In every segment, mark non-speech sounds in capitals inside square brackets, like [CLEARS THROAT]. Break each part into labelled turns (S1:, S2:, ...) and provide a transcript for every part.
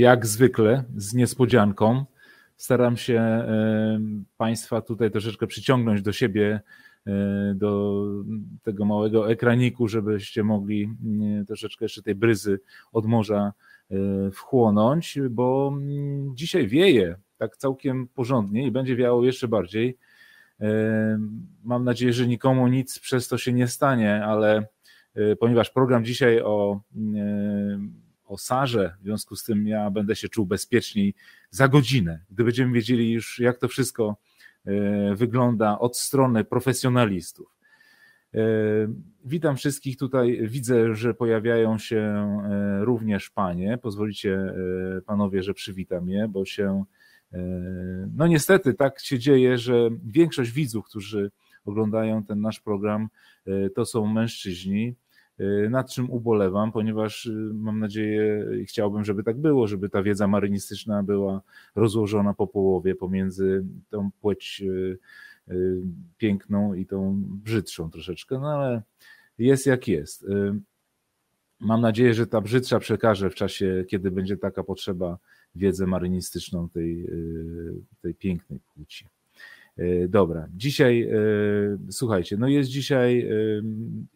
S1: jak zwykle z niespodzianką. Staram się Państwa tutaj troszeczkę przyciągnąć do siebie, do tego małego ekraniku, żebyście mogli troszeczkę jeszcze tej bryzy od morza wchłonąć, bo mm, dzisiaj wieje tak całkiem porządnie i będzie wiało jeszcze bardziej. Mam nadzieję, że nikomu nic przez to się nie stanie, ale e, ponieważ program dzisiaj o, o Sarze, w związku z tym ja będę się czuł bezpieczniej za godzinę, gdy będziemy wiedzieli już, jak to wszystko e, wygląda od strony profesjonalistów. E, witam wszystkich tutaj. Widzę, że pojawiają się również panie. Pozwolicie panowie, że przywitam je, bo się E, no niestety tak się dzieje, że większość widzów, którzy oglądają ten nasz program, e, to są mężczyźni, e, nad czym ubolewam, ponieważ mam nadzieję i chciałbym, żeby tak było, żeby ta wiedza marynistyczna była rozłożona po połowie pomiędzy tą płeć piękną i tą brzydszą troszeczkę, no ale jest jak jest. Mam nadzieję, że ta brzydsza przekaże w czasie, kiedy będzie taka potrzeba, wiedzę marynistyczną tej, y, tej pięknej płci. Y, dobra, dzisiaj y, słuchajcie, no jest dzisiaj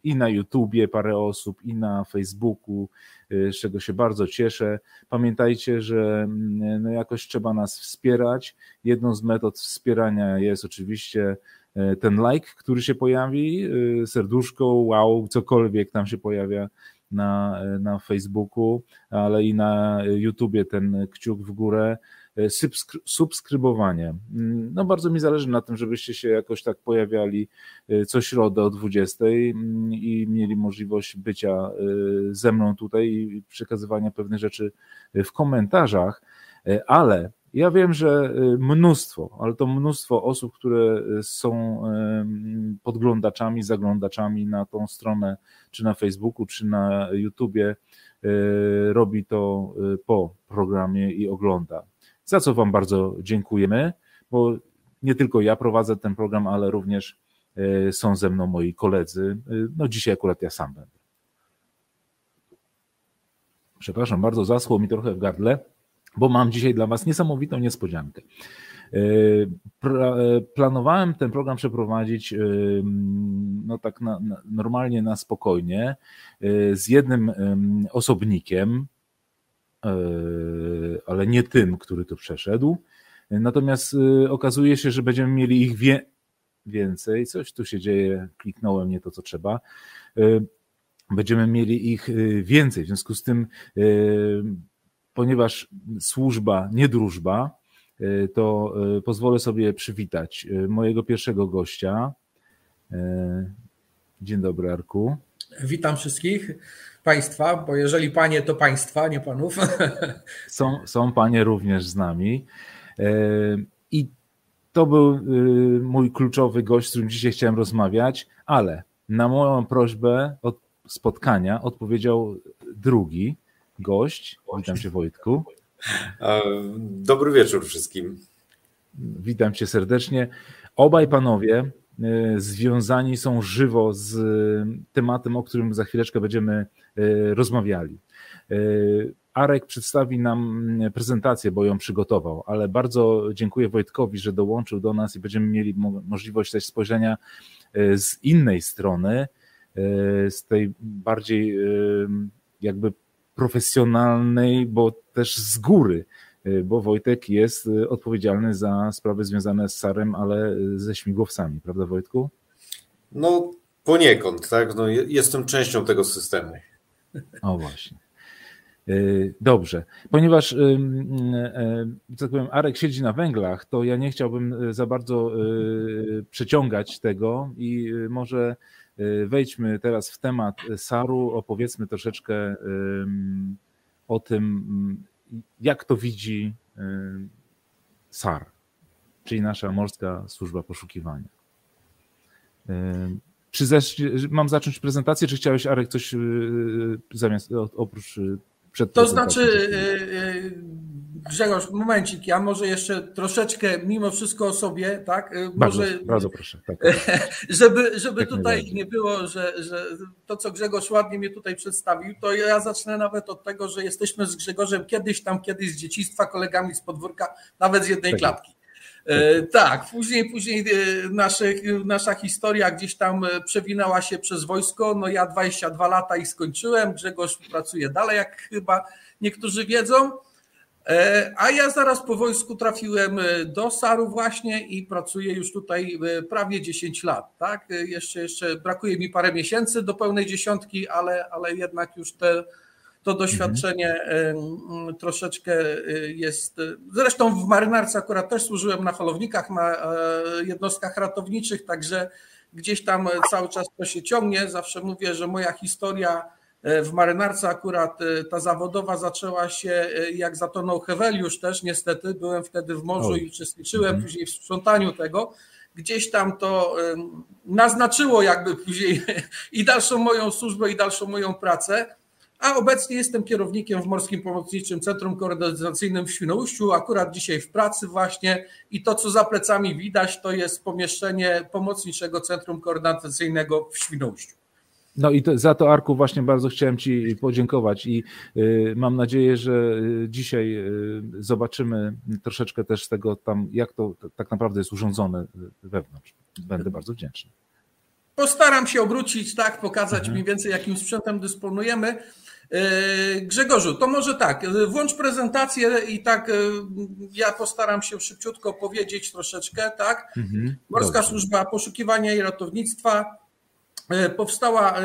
S1: i na YouTubie parę osób, i na Facebooku, z czego się bardzo cieszę. Pamiętajcie, że mm, no jakoś trzeba nas wspierać. Jedną z metod wspierania jest oczywiście ten like, który się pojawi, serduszko, wow, cokolwiek tam się pojawia na, na Facebooku, ale i na YouTubie ten kciuk w górę, subskrybowanie. No bardzo mi zależy na tym, żebyście się jakoś tak pojawiali e, co środę o 20 mm, i mieli możliwość bycia e, ze mną tutaj i przekazywania pewnych rzeczy w komentarzach, e, ale ja wiem, że mnóstwo, ale to mnóstwo osób, które są podglądaczami, zaglądaczami na tą stronę, czy na Facebooku, czy na YouTubie, robi to po programie i ogląda. Za co Wam bardzo dziękujemy, bo nie tylko ja prowadzę ten program, ale również są ze mną moi koledzy. No dzisiaj akurat ja sam będę. Przepraszam bardzo, zaschło mi trochę w gardle bo mam dzisiaj dla Was niesamowitą niespodziankę. E, e, planowałem ten program przeprowadzić e, no tak na, na, normalnie na spokojnie z jednym osobnikiem, ale nie tym, który tu przeszedł. Natomiast okazuje się, że będziemy mieli ich wie, więcej. Coś tu się dzieje, kliknąłem nie to, co trzeba. Będziemy mieli ich więcej. W związku z tym ponieważ służba, nie drużba, to pozwolę sobie przywitać mojego pierwszego gościa. Dzień dobry, Arku.
S2: Witam wszystkich Państwa, bo jeżeli panie, to państwa, nie panów. [LAUGHS]
S1: Są, są panie również z nami. I to był mój kluczowy gość, z którym dzisiaj chciałem rozmawiać, ale na moją prośbę od spotkania odpowiedział drugi gość. Witam cię Wojtku.
S3: Dobry wieczór wszystkim.
S1: Witam cię serdecznie. Obaj panowie e, związani są żywo z tematem, o którym za chwileczkę będziemy e, rozmawiali. E, Arek przedstawi nam prezentację, bo ją przygotował, ale bardzo dziękuję Wojtkowi, że dołączył do nas i będziemy mieli możliwość też spojrzenia z innej strony, z tej bardziej jakby profesjonalnej, bo też z góry, bo Wojtek jest y, odpowiedzialny za sprawy związane z SARem, ale y, ze śmigłowcami, prawda Wojtku?
S3: No poniekąd, tak. No, jestem częścią tego systemu.
S1: O właśnie. Dobrze, ponieważ tak powiem, Arek siedzi na węglach, to ja nie chciałbym za bardzo przeciągać tego i może Y, wejdźmy teraz w temat SAR-u, opowiedzmy troszeczkę o tym, jak to widzi SAR, czyli nasza Morska Służba Poszukiwania. Czy mam zacząć prezentację, czy chciałeś, Arek, coś y, zamiast oprócz
S2: przed To znaczy, Grzegorz, momencik, ja może jeszcze troszeczkę mimo wszystko o sobie, tak?
S1: Bardzo, może, bardzo proszę. Tak. [LAUGHS]
S2: żeby żeby tutaj nie było, że, że to, co Grzegorz ładnie mnie tutaj przedstawił, to ja zacznę nawet od tego, że jesteśmy z Grzegorzem kiedyś tam, kiedyś z dzieciństwa, kolegami z podwórka, nawet z jednej tak. klatki. E, tak, później, później e, nasze, nasza historia gdzieś tam e, przewinęła się przez wojsko. No ja 22 lata i skończyłem. Grzegorz pracuje dalej, jak chyba niektórzy wiedzą. A ja zaraz po wojsku trafiłem do Saru właśnie i pracuję już tutaj prawie 10 lat. Tak? Jeszcze, jeszcze brakuje mi parę miesięcy do pełnej dziesiątki, ale, ale jednak już te to doświadczenie mhm. troszeczkę y, jest. Zresztą w marynarce akurat też służyłem na holownikach, na e, jednostkach ratowniczych, także gdzieś tam cały czas to się ciągnie. Zawsze mówię, że moja historia e, w marynarce akurat e, ta zawodowa zaczęła się jak zatonął Heweliusz też niestety. Byłem wtedy w morzu i uczestniczyłem mhm. później w sprzątaniu tego. Gdzieś tam to naznaczyło jakby później [LAUGHS] i dalszą moją służbę i dalszą moją pracę a obecnie jestem kierownikiem w Morskim Pomocniczym Centrum Koordynacyjnym w Świnoujściu, akurat dzisiaj w pracy właśnie i to, co za plecami widać, to jest pomieszczenie Pomocniczego Centrum Koordynacyjnego w Świnoujściu.
S1: No i to, za to, Arku, właśnie bardzo chciałem Ci podziękować i y, mam nadzieję, że y, dzisiaj y, zobaczymy troszeczkę też z tego tam, jak to tak naprawdę jest urządzone wewnątrz. Będę bardzo wdzięczny.
S2: Postaram się obrócić, tak, pokazać mhm. mniej więcej, jakim sprzętem dysponujemy. E, Grzegorzu, to może tak, włącz prezentację i tak e, ja postaram się szybciutko powiedzieć troszeczkę, tak? Mhm, Morska dobrze. Służba Poszukiwania i Ratownictwa e, powstała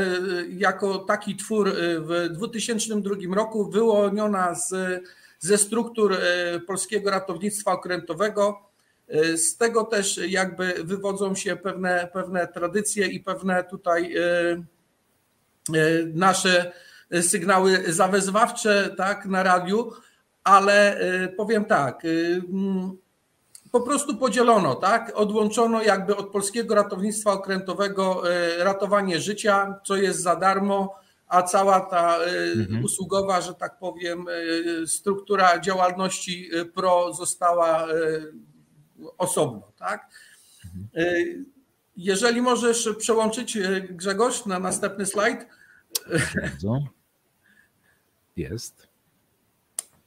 S2: jako taki twór w 2002 roku, wyłoniona z, ze struktur polskiego ratownictwa okrętowego. Z tego też jakby wywodzą się pewne, pewne tradycje i pewne tutaj nasze sygnały zawezwawcze tak, na radiu, ale y, powiem tak, y, mm, po prostu podzielono, tak? Odłączono jakby od polskiego ratownictwa okrętowego ratowanie życia, co jest za darmo, a cała ta mhm. usługowa, że tak powiem, struktura działalności PRO została osobno, tak? Mhm. Jeżeli możesz przełączyć Grzegorz na następny slajd. Bardzo
S1: jest?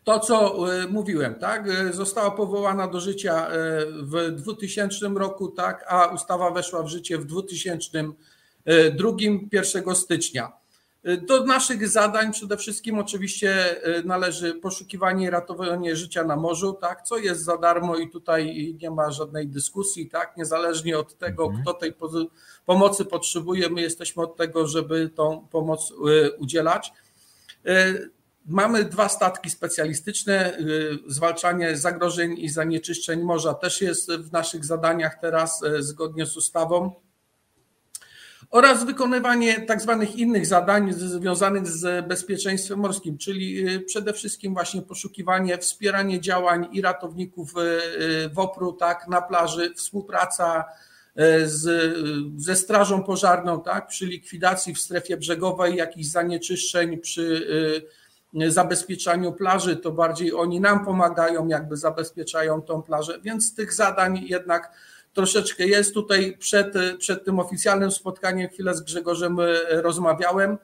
S2: To, co e, mówiłem, tak? E, została powołana do życia e, w 2000 roku, tak? A ustawa weszła w życie w 2002, 1 stycznia. Do naszych zadań przede wszystkim oczywiście należy poszukiwanie i ratowanie życia na morzu, tak, co jest za darmo i tutaj nie ma żadnej dyskusji, tak, niezależnie od tego, mhm. kto tej pomocy potrzebuje, my jesteśmy od tego, żeby tą pomoc udzielać. Mamy dwa statki specjalistyczne. Y, zwalczanie zagrożeń i zanieczyszczeń morza też jest w naszych zadaniach teraz y, zgodnie z ustawą. Oraz wykonywanie tak zwanych innych zadań związanych z bezpieczeństwem morskim, czyli y, przede wszystkim właśnie poszukiwanie, wspieranie działań i ratowników WOPR-u tak, na plaży, współpraca z, ze Strażą Pożarną tak, przy likwidacji w strefie brzegowej jakichś zanieczyszczeń, przy zabezpieczaniu plaży, to bardziej oni nam pomagają, jakby zabezpieczają tą plażę, więc tych zadań jednak troszeczkę jest. Tutaj przed, przed tym oficjalnym spotkaniem chwilę z Grzegorzem e, rozmawiałem.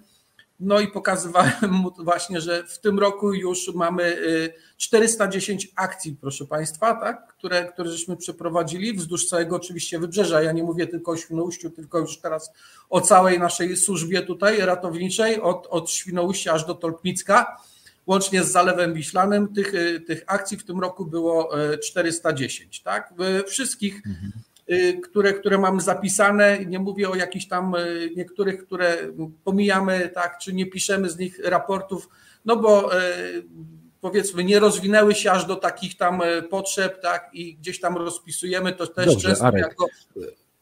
S2: No i pokazywałem mu właśnie, że w tym roku już mamy 410 e, akcji, proszę Państwa, tak, które, które żeśmy przeprowadzili wzdłuż całego oczywiście wybrzeża. Ja nie mówię tylko o Świnoujściu, tylko już teraz o całej naszej służbie tutaj ratowniczej, od, od Świnoujścia aż do Tolpnicka, łącznie z Zalewem Wiślanym. Tych, e, tych akcji w tym roku było 410, tak, wszystkich mhm Y, które, które mamy zapisane. Nie mówię o jakichś tam y, niektórych, które pomijamy, tak, czy nie piszemy z nich raportów, no bo y, powiedzmy nie rozwinęły się aż do takich tam potrzeb, tak, i gdzieś tam rozpisujemy to też Dobrze, często Arek. jako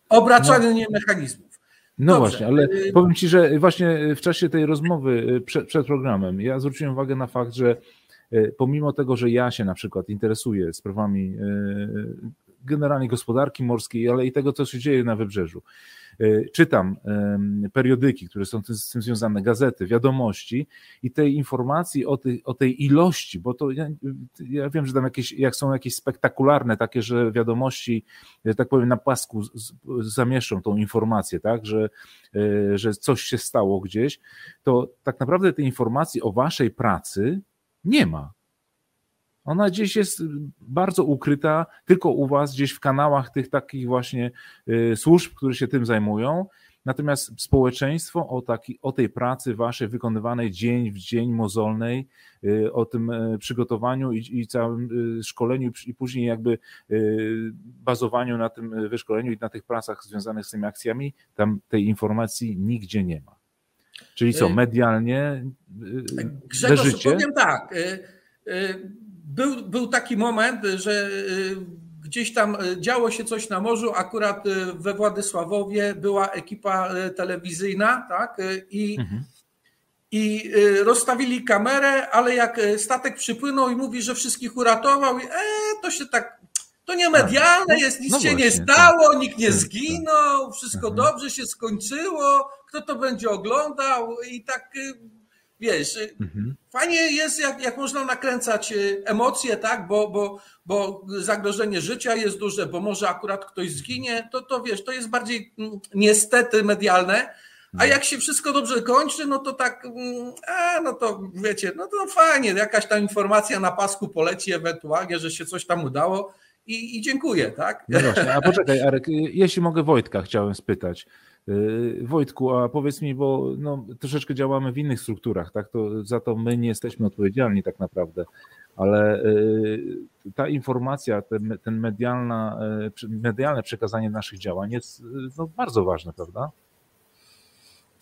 S2: obracanie no. mechanizmów.
S1: No Dobrze. właśnie, ale powiem Ci, że właśnie w czasie tej rozmowy przed, przed programem ja zwróciłem uwagę na fakt, że pomimo tego, że ja się na przykład interesuję sprawami generalnie gospodarki morskiej, ale i tego, co się dzieje na wybrzeżu. E, czytam periodyki, które są z tym związane, gazety, wiadomości i tej informacji o tej, o tej ilości, bo to ja, ja wiem, że tam jakieś, jak są jakieś spektakularne takie, że wiadomości, że tak powiem, na pasku zamieszczą tą informację, tak, że, e, że coś się stało gdzieś, to tak naprawdę tej informacji o waszej pracy nie ma. Ona gdzieś jest bardzo ukryta, tylko u Was, gdzieś w kanałach tych takich właśnie y, służb, które się tym zajmują. Natomiast społeczeństwo o, taki, o tej pracy Waszej wykonywanej dzień w dzień mozolnej, y, o tym y, przygotowaniu i, i całym szkoleniu i później jakby bazowaniu na tym wyszkoleniu i na tych pracach związanych z tymi akcjami, tam tej informacji nigdzie nie ma. Czyli co, medialnie
S2: Grzegorz, leżycie? powiem tak, był, był taki moment, że y, gdzieś tam y, działo się coś na morzu, akurat y, we Władysławowie była ekipa telewizyjna, tak? I, mhm. i rozstawili kamerę, ale jak statek przypłynął i mówi, że wszystkich uratował, i, e, to się tak. To nie medialne no, jest, nic no się właśnie, nie stało, tak. nikt nie tak, tak. zginął, wszystko mhm. dobrze się skończyło, kto to będzie oglądał i tak wiesz, y, mhm. fajnie jest, jak, jak można nakręcać y, emocje, tak, bo, bo, bo zagrożenie życia jest duże, bo może akurat ktoś zginie, to, to wiesz, to jest bardziej mm, niestety medialne, a jak się wszystko dobrze kończy, no to tak, mm, a, no to wiecie, no to fajnie, jakaś tam informacja na pasku poleci ewentualnie, że się coś tam udało i, i dziękuję, tak?
S1: No właśnie, a poczekaj Arek, jeśli mogę Wojtka chciałem spytać, Y, Wojtku, a powiedz mi, bo no, troszeczkę działamy w innych strukturach, tak? To, za to my nie jesteśmy odpowiedzialni tak naprawdę, ale y, ta informacja, ten, ten medialna, y, medialne przekazanie naszych działań jest no, bardzo ważne, prawda?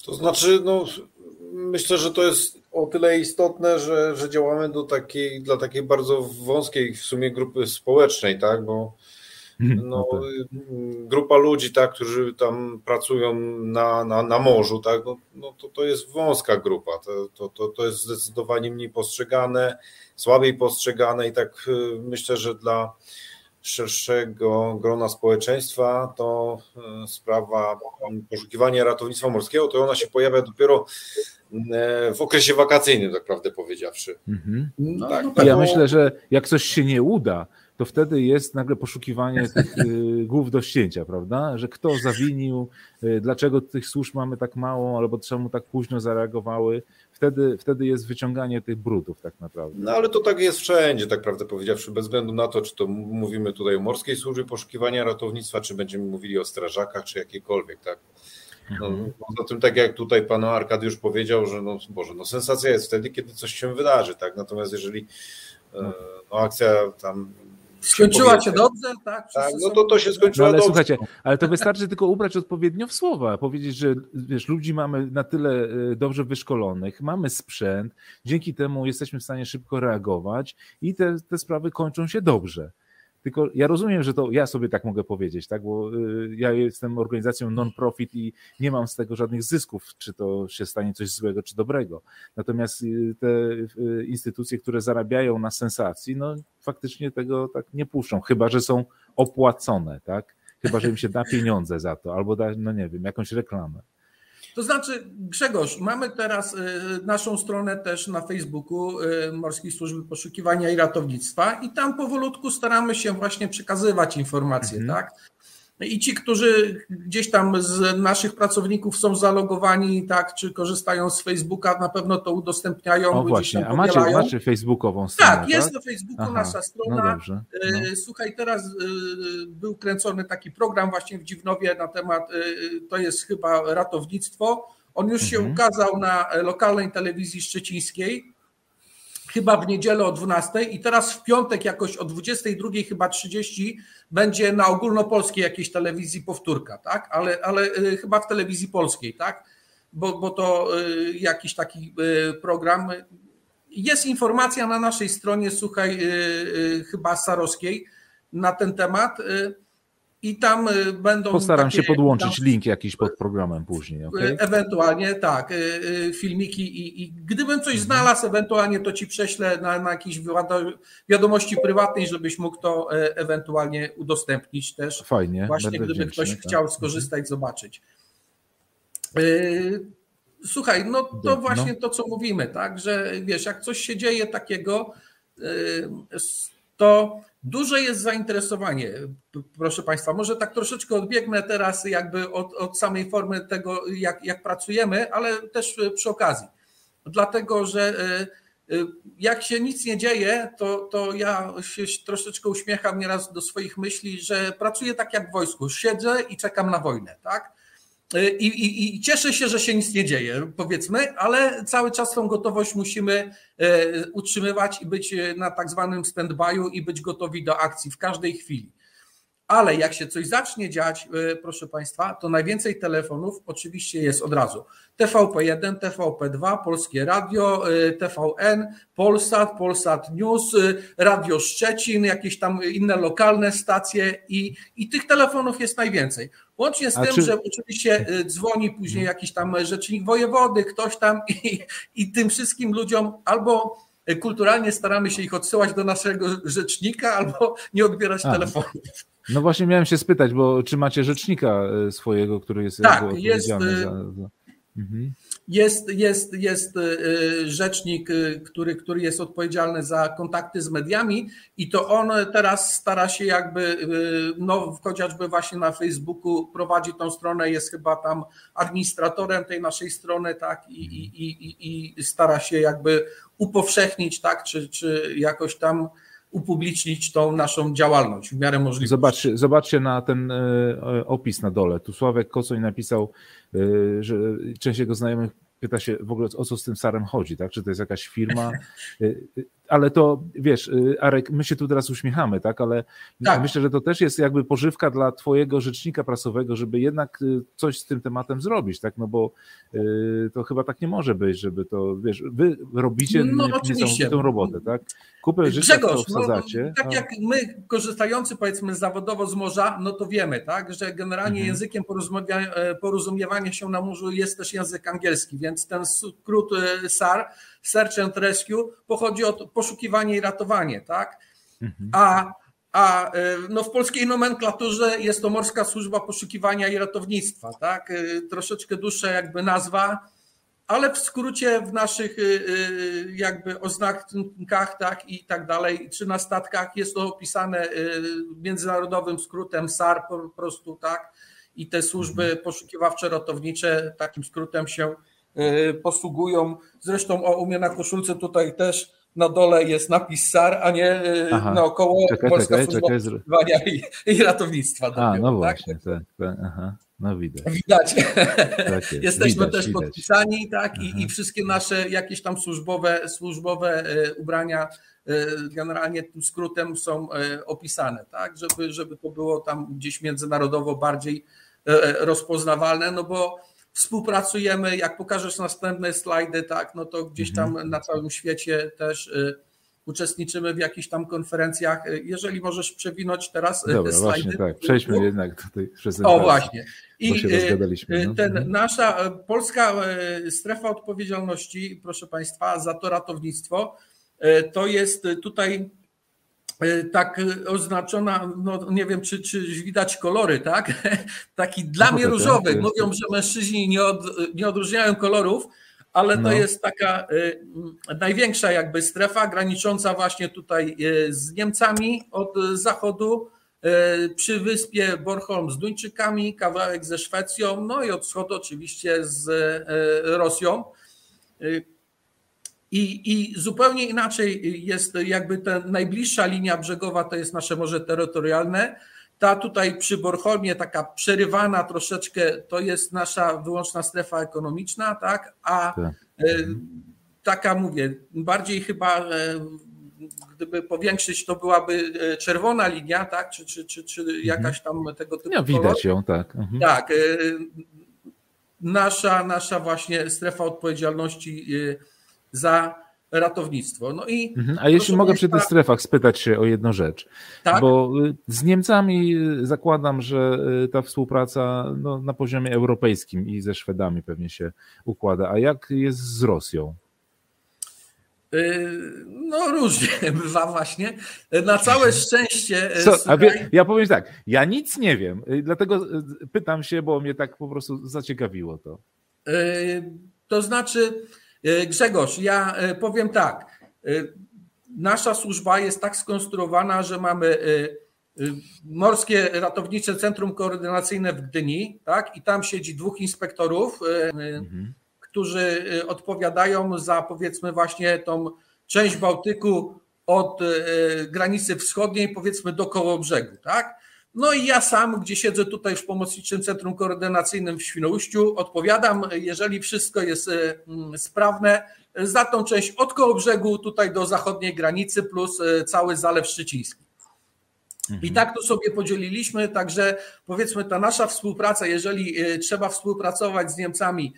S3: To znaczy, no, myślę, że to jest o tyle istotne, że, że działamy do takiej, dla takiej bardzo wąskiej w sumie grupy społecznej, tak? Bo. No, no tak. grupa ludzi, tak, którzy tam pracują na, na, na morzu, tak, no, no to, to jest wąska grupa, to, to, to jest zdecydowanie mniej postrzegane, słabiej postrzegane i tak y, myślę, że dla szerszego grona społeczeństwa to y, sprawa poszukiwania ratownictwa morskiego, to ona się pojawia dopiero y, w okresie wakacyjnym, tak prawdę powiedziawszy. Mhm.
S1: No, tak, no, ja myślę, że jak coś się nie uda, to wtedy jest nagle poszukiwanie tych y, głów do ścięcia, prawda? Że kto zawinił, y, dlaczego tych służb mamy tak mało, albo czemu tak późno zareagowały. Wtedy, wtedy jest wyciąganie tych brudów tak naprawdę.
S3: No ale to tak jest wszędzie, tak prawdę powiedziawszy, bez względu na to, czy to mówimy tutaj o morskiej służbie poszukiwania ratownictwa, czy będziemy mówili o strażakach, czy jakiekolwiek, tak? No, mhm. poza tym, tak jak tutaj pan Arkadiusz powiedział, że no, Boże, no sensacja jest wtedy, kiedy coś się wydarzy, tak? Natomiast jeżeli e, no, akcja tam
S2: Skończyła się dobrze, tak?
S3: tak no to to się skończyło
S1: no, ale
S3: dobrze.
S1: Słuchajcie, ale to wystarczy tylko ubrać odpowiednio w słowa, powiedzieć, że wiesz, ludzi mamy na tyle e, dobrze wyszkolonych, mamy sprzęt, dzięki temu jesteśmy w stanie szybko reagować i te, te sprawy kończą się dobrze. Tylko ja rozumiem, że to ja sobie tak mogę powiedzieć, tak? bo y, ja jestem organizacją non-profit i nie mam z tego żadnych zysków, czy to się stanie coś złego, czy dobrego. Natomiast y, te y, instytucje, które zarabiają na sensacji, no faktycznie tego tak nie puszczą, chyba że są opłacone, tak? Chyba, że im się da pieniądze za to, albo da, no nie wiem, jakąś reklamę.
S2: To znaczy, Grzegorz, mamy teraz y, naszą stronę też na Facebooku y, Morskiej Służby Poszukiwania i Ratownictwa i tam powolutku staramy się właśnie przekazywać informacje, mhm. tak? I ci, którzy gdzieś tam z naszych pracowników są zalogowani, tak, czy korzystają z Facebooka, na pewno to udostępniają.
S1: O właśnie, a macie, macie facebookową stronę,
S2: Tak, jest tak? na Facebooku Aha, nasza strona. No e, no. Słuchaj, teraz e, był kręcony taki program właśnie w Dziwnowie na temat, e, to jest chyba ratownictwo. On już się mhm. ukazał na lokalnej telewizji szczecińskiej chyba w niedzielę o 12 i teraz w piątek jakoś o 22 chyba 30 będzie na ogólnopolskiej jakiejś telewizji powtórka, tak? Ale, ale y, chyba w telewizji polskiej, tak? Bo, bo to y, jakiś taki y, program. Jest informacja na naszej stronie, słuchaj, chyba Sarowskiej na ten temat. I tam y, będą.
S1: Postaram takie, się podłączyć tam, link jakiś pod programem później. Y, okay?
S2: Ewentualnie tak, y, filmiki i, i gdybym coś mhm. znalazł, ewentualnie to ci prześlę na, na jakieś wiadomości prywatnej, żebyś mógł to ewentualnie udostępnić też.
S1: Fajnie.
S2: Właśnie gdyby ktoś tak. chciał skorzystać, mhm. zobaczyć. Słuchaj, no to no. właśnie to, co mówimy, tak, że wiesz, jak coś się dzieje takiego, to duże jest zainteresowanie, proszę Państwa. Może tak troszeczkę odbiegnę teraz jakby od, od samej formy tego, jak, jak pracujemy, ale też przy okazji. Dlatego, że e, e, jak się nic nie dzieje, to, to ja się troszeczkę uśmiecham nieraz do swoich myśli, że pracuję tak jak w wojsku. Siedzę i czekam na wojnę, tak? E, I, i, I, cieszę się, że się nic nie dzieje, powiedzmy, ale cały czas tą gotowość musimy e, utrzymywać i być na tak zwanym stand-by'u i być gotowi do akcji w każdej chwili. Ale jak się coś zacznie dziać, e, proszę Państwa, to najwięcej telefonów oczywiście jest od razu. TVP1, TVP2, Polskie Radio, TVN, Polsat, Polsat News, Radio Szczecin, jakieś tam inne lokalne stacje i, i tych telefonów jest najwięcej. Łącznie z A tym, czy... że oczywiście y, dzwoni później jakiś tam rzecznik wojewody, ktoś tam i, i tym wszystkim ludziom albo kulturalnie staramy się ich odsyłać do naszego rzecznika, albo nie odbierać A. telefonów.
S1: No właśnie miałem się spytać, bo czy macie rzecznika y, swojego, który jest
S2: tak, jest, y, za, za... Mhm. Jest, jest, jest y, rzecznik, który, który jest odpowiedzialny za kontakty z mediami i to on teraz stara się jakby, no chociażby właśnie na Facebooku prowadzi tą stronę, jest chyba tam administratorem tej naszej strony, tak, i, i, i, i stara się jakby upowszechnić, tak, czy, czy jakoś tam upublicznić tą naszą działalność w miarę możliwości.
S1: Zobaczcie, zobaczcie na ten opis na dole. Tu Sławek Kocoń napisał Y, że część jego znajomych pyta się w ogóle o co z tym Sarem chodzi, tak? Czy to jest jakaś firma? [LAUGHS] Y, y, ale to wiesz, Arek, my się tu teraz uśmiechamy, tak? Ale tak. myślę, że to też jest jakby pożywka dla twojego rzecznika prasowego, żeby jednak coś z tym tematem zrobić, tak? No bo to chyba tak nie może być, żeby to, wiesz, wy robicie no, niesamowitą robotę, tak?
S2: Kupę życia Grzegorz, wsadzacie. No, tak a... jak my korzystający powiedzmy zawodowo z morza, no to wiemy, tak? Że generalnie mhm. językiem porozumiewania, e, porozumiewania się na morzu jest też język angielski, więc ten skrót e, SAR, Search and Rescue, pochodzi od poszukiwanie i ratowanie, tak? Mhm. A, a e, no w polskiej nomenklaturze jest to Morska Służba Poszukiwania i Ratownictwa, tak? Troszeczkę dłuższa jakby nazwa, ale w skrócie w naszych jakby oznakach tak i tak dalej, czy na statkach jest to opisane międzynarodowym skrótem SAR po prostu tak i te służby mhm. poszukiwawcze-ratownicze takim skrótem się posługują. Zresztą o, u mnie na koszulce tutaj też na dole jest napis SAR, a nie y, Aha. naokoło czekaj, Polska czekaj, Służba Poszukiwania i, i Ratownictwa.
S1: A, no tak? właśnie, tak, tak, aha. No widać.
S2: Widać. Tak jest. [LAUGHS] Jesteśmy widać, też widać. podpisani, tak, i, i, wszystkie nasze jakieś tam służbowe, służbowe y, ubrania generalnie tym skrótem są opisane, tak, żeby, żeby to było tam gdzieś międzynarodowo bardziej rozpoznawalne, no bo współpracujemy, jak pokażesz następne slajdy, tak, no to gdzieś tam mhm. na całym świecie też e, uczestniczymy w jakichś tam konferencjach. Jeżeli możesz przewinąć teraz
S1: Dobra, slajdy. Właśnie, tak, przejdźmy jednak do tej
S2: prezentacji. O właśnie. I
S1: no.
S2: ten, mhm. nasza polska strefa odpowiedzialności, proszę Państwa, za to ratownictwo, to jest tutaj tak oznaczona, no nie wiem, czy, czy widać kolory, tak? [LAUGHS] Taki dla no mnie tak, różowy. Mówią, że mężczyźni nie, od, nie odróżniają kolorów, ale to no. jest taka y, największa jakby strefa granicząca właśnie tutaj y, z Niemcami od zachodu, y, przy wyspie Bornholm z Duńczykami, kawałek ze Szwecją, no i od wschodu oczywiście z Rosją. I, I zupełnie inaczej jest jakby ta najbliższa linia brzegowa to jest nasze morze terytorialne. Ta tutaj przy Borholmie, taka przerywana troszeczkę, to jest nasza wyłączna strefa ekonomiczna, tak? A tak. E, taka mówię, bardziej chyba e, gdyby powiększyć, to byłaby e, czerwona linia, tak? Czy, czy, czy, czy mhm. jakaś tam tego typu.
S1: Ja, widać ją, tak.
S2: Mhm. Tak. Nasza, nasza właśnie strefa odpowiedzialności za ratownictwo. No i
S1: mhm. A jeśli mogę przy tych strefach spytać się o jedną rzecz, tak? bo y, z Niemcami y, zakładam, że y, ta współpraca no, na poziomie europejskim i ze Szwedami pewnie się układa. A jak jest z Rosją?
S2: No różnie [LAUGHS] bywa właśnie. Na całe szczęście.
S1: Co, wie, ja powiem tak, ja nic nie wiem, dlatego pytam się, bo mnie tak po prostu zaciekawiło to.
S2: To znaczy, Grzegorz, ja e, powiem tak. E, nasza służba jest tak skonstruowana, że mamy Morskie Ratownicze Centrum Koordynacyjne w Gdyni, tak? I tam siedzi dwóch inspektorów, mhm. którzy odpowiadają za powiedzmy właśnie tą część Bałtyku od granicy wschodniej, powiedzmy do koło brzegu, tak? No i ja sam, gdzie siedzę tutaj w Pomocniczym Centrum Koordynacyjnym w Świnoujściu, odpowiadam, jeżeli wszystko jest e, mm, sprawne, za tą część od koło brzegu tutaj do zachodniej granicy plus e, cały Zalew Szczeciński. Mhm. I tak to sobie podzieliliśmy, także powiedzmy ta nasza współpraca, jeżeli e, trzeba współpracować z Niemcami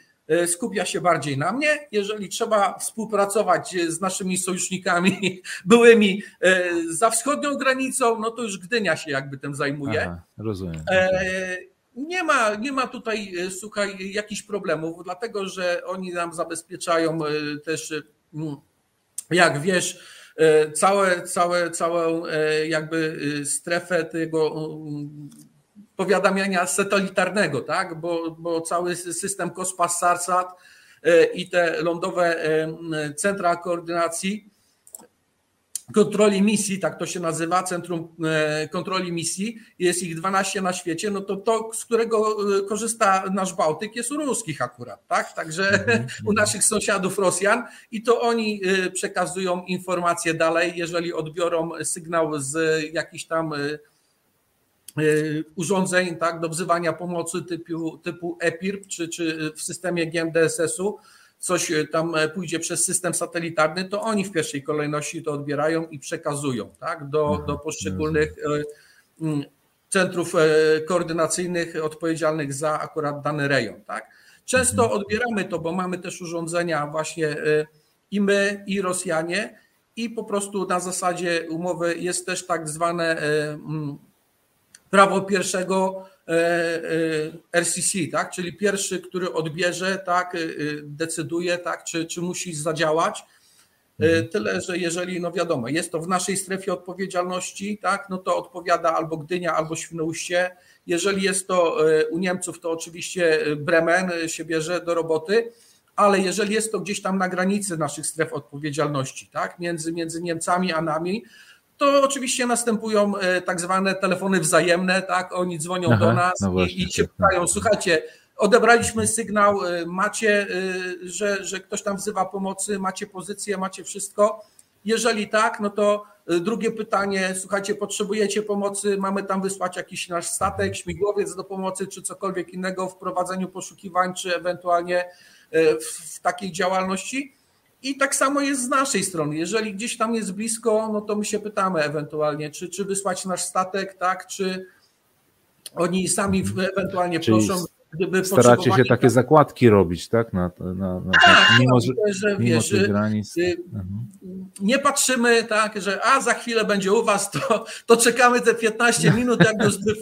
S2: skupia się bardziej na mnie. Jeżeli trzeba współpracować z naszymi sojusznikami [LAUGHS] byłymi e, za wschodnią granicą, no to już Gdynia się jakby tym zajmuje. Aha,
S1: rozumiem. E,
S2: nie ma, nie ma tutaj, słuchaj, jakichś problemów, dlatego że oni nam zabezpieczają też, mm, jak wiesz, całe, całe, całą jakby strefę tego mm, powiadamiania satelitarnego, tak? bo, bo cały system COSPAS, SARSAT e, i te lądowe e, centra koordynacji kontroli misji, tak to się nazywa, Centrum e, Kontroli Misji, jest ich 12 na świecie, no to to, z którego korzysta nasz Bałtyk, jest u ruskich akurat, tak? Także mm-hmm. [LAUGHS] u naszych sąsiadów Rosjan i to oni przekazują informacje dalej, jeżeli odbiorą sygnał z jakichś tam urządzeń tak, do wzywania pomocy typu, typu EPIRP czy, czy w systemie GMDSS-u coś tam pójdzie przez system satelitarny, to oni w pierwszej kolejności to odbierają i przekazują tak, do, mhm, do poszczególnych e, centrów e, koordynacyjnych odpowiedzialnych za akurat dany rejon. Tak. Często mhm. odbieramy to, bo mamy też urządzenia właśnie i my, i Rosjanie, i po prostu na zasadzie umowy jest też tak zwane prawo pierwszego e, e, RCC, tak? czyli pierwszy, który odbierze, tak, e, decyduje, tak, czy, czy musi zadziałać. Mhm. Tyle, że jeżeli, no wiadomo, jest to w naszej strefie odpowiedzialności, tak, no to odpowiada albo Gdynia, albo Świnoujście. Jeżeli jest to u Niemców, to oczywiście Bremen się bierze do roboty, ale jeżeli jest to gdzieś tam na granicy naszych stref odpowiedzialności, tak, między, między Niemcami a nami, to oczywiście następują e, tak zwane telefony wzajemne, tak? Oni dzwonią Aha, do nas no i, i, się pytają, słuchajcie, odebraliśmy sygnał, e, macie, e, że, że ktoś tam wzywa pomocy, macie pozycję, macie wszystko. Jeżeli tak, no to drugie pytanie, słuchajcie, potrzebujecie pomocy, mamy tam wysłać jakiś nasz statek, śmigłowiec do pomocy, czy cokolwiek innego w prowadzeniu poszukiwań, czy ewentualnie w, w takiej działalności. I tak samo jest z naszej strony. Jeżeli gdzieś tam jest blisko, no to my się pytamy ewentualnie, czy, czy wysłać nasz statek, tak, czy oni sami ewentualnie Czyli proszą
S1: gdyby Staracie się takie zakładki robić, tak? Na, na, na,
S2: tak, mimo, że, że mimo wiesz, tych granic. Y, mhm. Nie patrzymy tak, że a za chwilę będzie u was, to, to czekamy te 15 [LAUGHS] minut,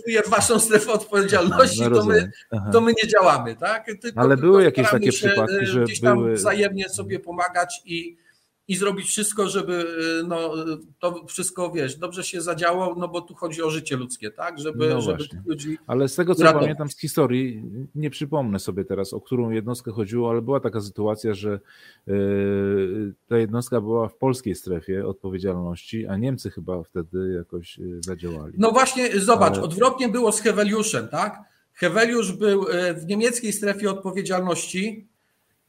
S2: jak w waszą strefę odpowiedzialności, no, to, my, to my nie działamy, tak?
S1: Tylko, Ale były jakieś takie przypadki, y, że
S2: gdzieś tam
S1: były...
S2: wzajemnie sobie pomagać i i zrobić wszystko, żeby y, no, to wszystko, wiesz, dobrze się zadziało, no bo tu chodzi o życie ludzkie, tak? Żeby, no żeby ludzi.
S1: Ale z tego, co ratować. pamiętam z historii, nie przypomnę sobie teraz, o którą jednostkę chodziło, ale była taka sytuacja, że yy, ta jednostka była w polskiej strefie odpowiedzialności, a Niemcy chyba wtedy jakoś y, zadziałali.
S2: No właśnie, zobacz, ale... odwrotnie było z Heweliuszem, tak? Heweliusz był y, w niemieckiej strefie odpowiedzialności,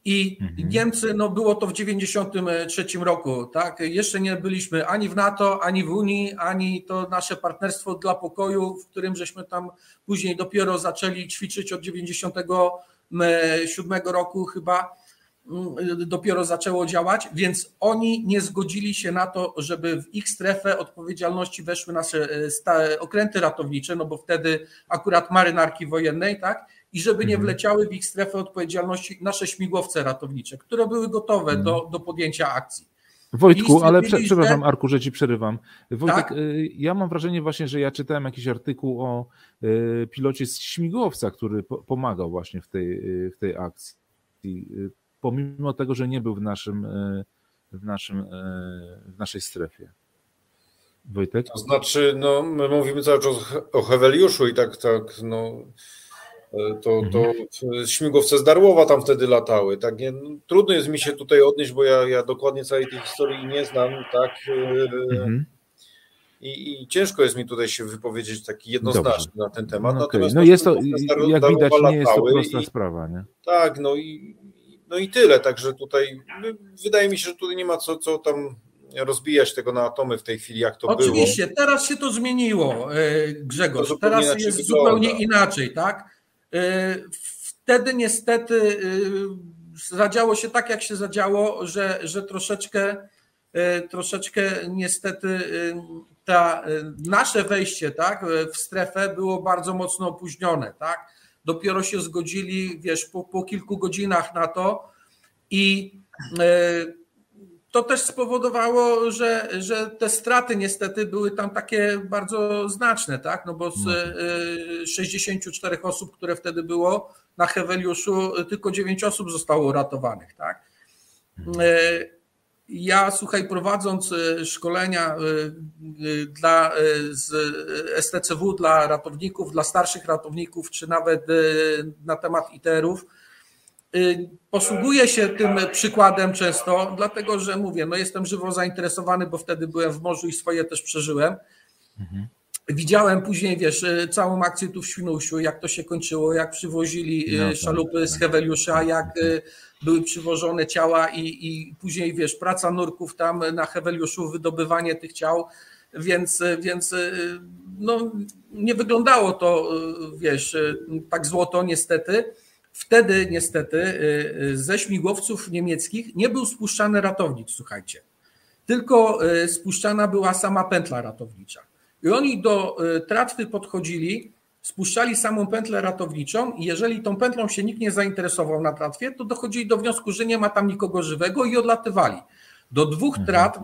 S2: i mhm. Niemcy, no było to w 1993 roku, tak? Jeszcze nie byliśmy ani w NATO, ani w Unii, ani to nasze partnerstwo dla pokoju, w którym żeśmy tam później dopiero zaczęli ćwiczyć od 97 roku chyba mm, dopiero zaczęło działać, więc oni nie zgodzili się na to, żeby w ich strefę odpowiedzialności weszły nasze e, okręty ratownicze, no bo wtedy akurat marynarki wojennej, tak? I żeby nie mhm. wleciały w ich strefę odpowiedzialności nasze śmigłowce ratownicze, które były gotowe do, mhm. do podjęcia akcji.
S1: Wojtku, ale prze, przepraszam, Arku, że ci przerywam. Wojtek, tak? Y, ja mam wrażenie właśnie, że ja czytałem jakiś artykuł o y, pilocie z śmigłowca, który pomagał właśnie w tej, y, w tej akcji. Pomimo tego, że nie był w naszym, w naszym, w naszej strefie. Wojtek?
S3: To znaczy, no, my mówimy cały czas o Heweliuszu i tak, tak, no, to, to mhm. śmigłowce z Darłowa tam wtedy latały. Tak, nie, no, trudno jest mi się tutaj odnieść, bo ja, ja dokładnie całej tej historii nie znam, tak. Mhm. I, I, ciężko jest mi tutaj się wypowiedzieć taki jednoznacznie Dobrze. na ten temat.
S1: No, okay. no jest to, jak widać, nie jest to prosta i, sprawa, nie?
S3: Tak, no i, no i tyle. Także tutaj no, wydaje mi się, że tutaj nie ma co, co tam rozbijać tego na atomy w tej chwili, jak to
S2: Oczywiście,
S3: było.
S2: Oczywiście, teraz się to zmieniło, e, Grzegorz. Teraz jest wygląda. zupełnie inaczej, tak? E, wtedy niestety e, zadziało się tak, jak się zadziało, że, że troszeczkę, troszeczkę niestety ta, nasze wejście tak, w strefę było bardzo mocno opóźnione. Tak? Dopiero się zgodzili, wiesz, po, po kilku godzinach na to i to też spowodowało, że, że te straty niestety były tam takie bardzo znaczne, tak? No bo z 64 no. y, osób, które wtedy było na Heweliuszu, tylko 9 osób zostało uratowanych, tak? Mhm. Y, ja, słuchaj, prowadząc y, szkolenia dla, z STCW dla ratowników, dla starszych ratowników, czy nawet na temat ITER-ów, Y, posługuję się tym przykładem często, dlatego że mówię, no jestem żywo zainteresowany, bo wtedy byłem w morzu i swoje też przeżyłem. Mhm. Widziałem później, wiesz, y, całą akcję tu w Świnusiu, jak to się kończyło, jak przywozili y, no, tak, szalupy z tak. Heweliusza, jak były przywożone ciała i, i później, wiesz, praca nurków tam na Heweliuszu, wydobywanie tych ciał, więc, więc no, nie wyglądało to, wiesz, tak złoto niestety. Wtedy niestety y, y, ze śmigłowców niemieckich nie był spuszczany ratownik, słuchajcie. Tylko y, spuszczana była sama pętla ratownicza. I oni do tratwy podchodzili, spuszczali samą pętlę ratowniczą i jeżeli tą pętlą się nikt nie zainteresował na tratwie, to dochodzili do wniosku, że nie ma tam nikogo żywego i odlatywali. Do dwóch mhm. tratw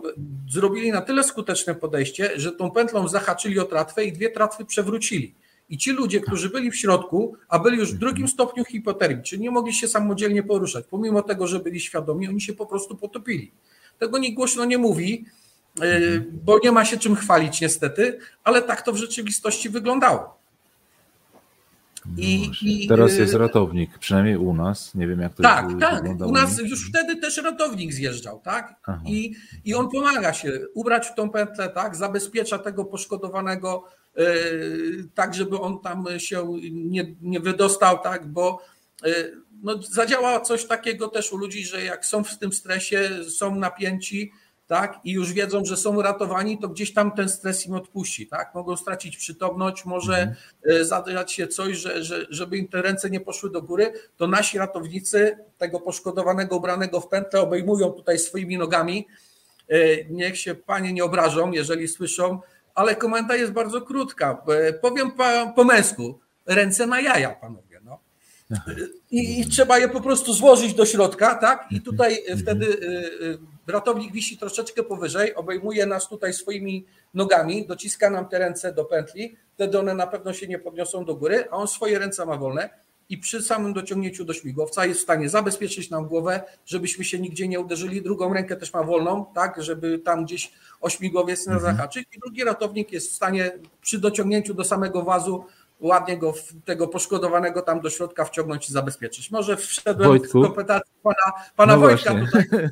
S2: zrobili na tyle skuteczne podejście, że tą pętlą zahaczyli o tratwę i dwie tratwy przewrócili. I ci ludzie, którzy byli w środku, a byli już w drugim stopniu hipotermii, czyli nie mogli się samodzielnie poruszać, pomimo tego, że byli świadomi, oni się po prostu potopili. Tego nikt głośno nie mówi, e, bo nie ma się czym chwalić niestety, ale tak to w rzeczywistości wyglądało.
S1: I, i, Teraz jest e, ratownik, przynajmniej u nas. Nie wiem, jak to
S2: Tak, tak. U nas już wtedy też ratownik zjeżdżał, tak? I, I on pomaga się ubrać w tą pętlę, tak? Zabezpiecza tego poszkodowanego tak żeby on tam się nie, nie wydostał, tak, bo e, no, zadziała coś takiego też u ludzi, że jak są w tym stresie, są napięci, tak, i już wiedzą, że są ratowani, to gdzieś tam ten stres im odpuści, tak, mogą stracić przytomność, może mhm. E, zadać się coś, że, że, żeby im te ręce nie poszły do góry, to nasi ratownicy tego poszkodowanego, ubranego w pętlę obejmują tutaj swoimi nogami, niech się panie nie obrażą, jeżeli słyszą, ale komenda jest bardzo krótka. E, powiem po, po męsku, ręce na jaja, panowie. No. I, I, trzeba je po prostu złożyć do środka, tak? I tutaj mhm. wtedy e, e, ratownik wisi troszeczkę powyżej, obejmuje nas tutaj swoimi nogami, dociska nam te ręce do pętli, wtedy one na pewno się nie podniosą do góry, a on swoje ręce ma wolne i przy samym dociągnięciu do śmigłowca jest w stanie zabezpieczyć nam głowę, żebyśmy się nigdzie nie uderzyli. Drugą rękę też ma wolną, tak, żeby tam gdzieś o śmigłowiec nie mhm. zahaczyć. I drugi ratownik jest w stanie przy dociągnięciu do samego wazu ładnie go, tego poszkodowanego tam do środka wciągnąć i zabezpieczyć. Może wszedłem Wojtku. w kompetację pana, pana no Wojtka
S1: właśnie. tutaj.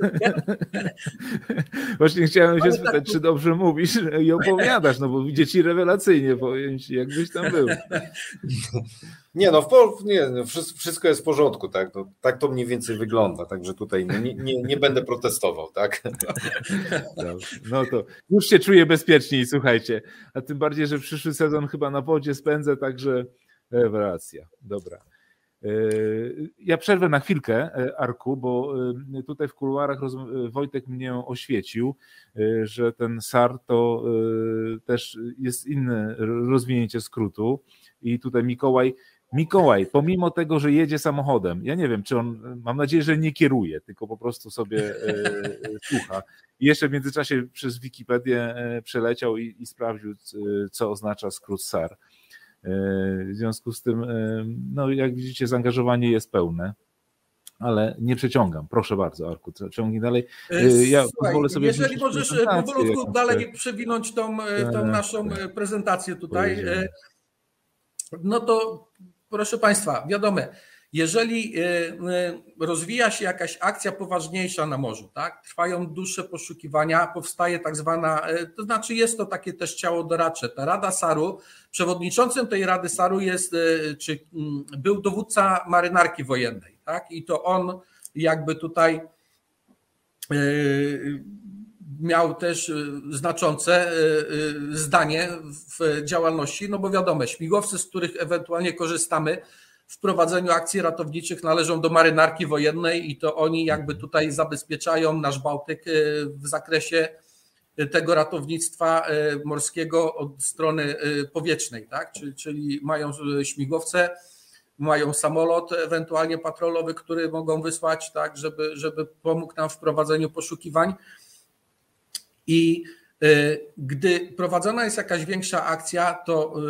S1: [LAUGHS] właśnie chciałem się spytać, tak, czy dobrze mówisz i opowiadasz, no bo dzieci rewelacyjnie, powiem ci, jakbyś tam był. [LAUGHS]
S3: Nie, no, w, nie, no, wszystko jest w porządku, tak? No, tak to mniej więcej wygląda, także tutaj nie, nie, nie będę protestował, tak?
S1: No to już się czuję bezpieczniej, słuchajcie. A tym bardziej, że przyszły sezon chyba na wodzie spędzę, także rewelacja. Dobra. E, ja przerwę na chwilkę, e, Arku, bo e, tutaj w kuluarach Wojtek mnie oświecił, że ten SAR to też jest inne rozwinięcie skrótu. I tutaj Mikołaj Mikołaj, pomimo tego, że jedzie samochodem, ja nie wiem, czy on, mam nadzieję, że nie kieruje, tylko po prostu sobie e, e, słucha. I jeszcze w międzyczasie przez Wikipedię przeleciał i, i sprawdził, co oznacza skrót SAR. W związku z tym, no jak widzicie, zaangażowanie jest pełne ale nie przeciągam. Proszę bardzo, Arku, ciągnij dalej.
S2: Ja Słuchaj, pozwolę sobie. Jeżeli możesz powolutku dalej przewinąć tą, tą tak, naszą tak. prezentację tutaj, no to proszę Państwa, wiadomo, jeżeli y, y, rozwija się jakaś akcja poważniejsza na morzu, tak, trwają dłuższe poszukiwania, powstaje tak zwana, y, to znaczy jest to takie też ciało doradcze. Ta Rada SAR-u, przewodniczącym tej Rady SAR-u jest, czy mm, był dowódca marynarki wojennej, tak, i to on jakby tutaj miał też znaczące zdanie w działalności, no bo wiadomo, śmigłowce, z których ewentualnie korzystamy, w prowadzeniu akcji ratowniczych należą do marynarki wojennej i to oni jakby tutaj zabezpieczają nasz Bałtyk y, w zakresie tego ratownictwa y, morskiego od strony y, powietrznej, tak? czyli, czyli mają śmigłowce, mają samolot ewentualnie patrolowy, który mogą wysłać, tak, żeby, żeby pomógł nam w prowadzeniu poszukiwań. I E, gdy prowadzona jest jakaś większa akcja, to e,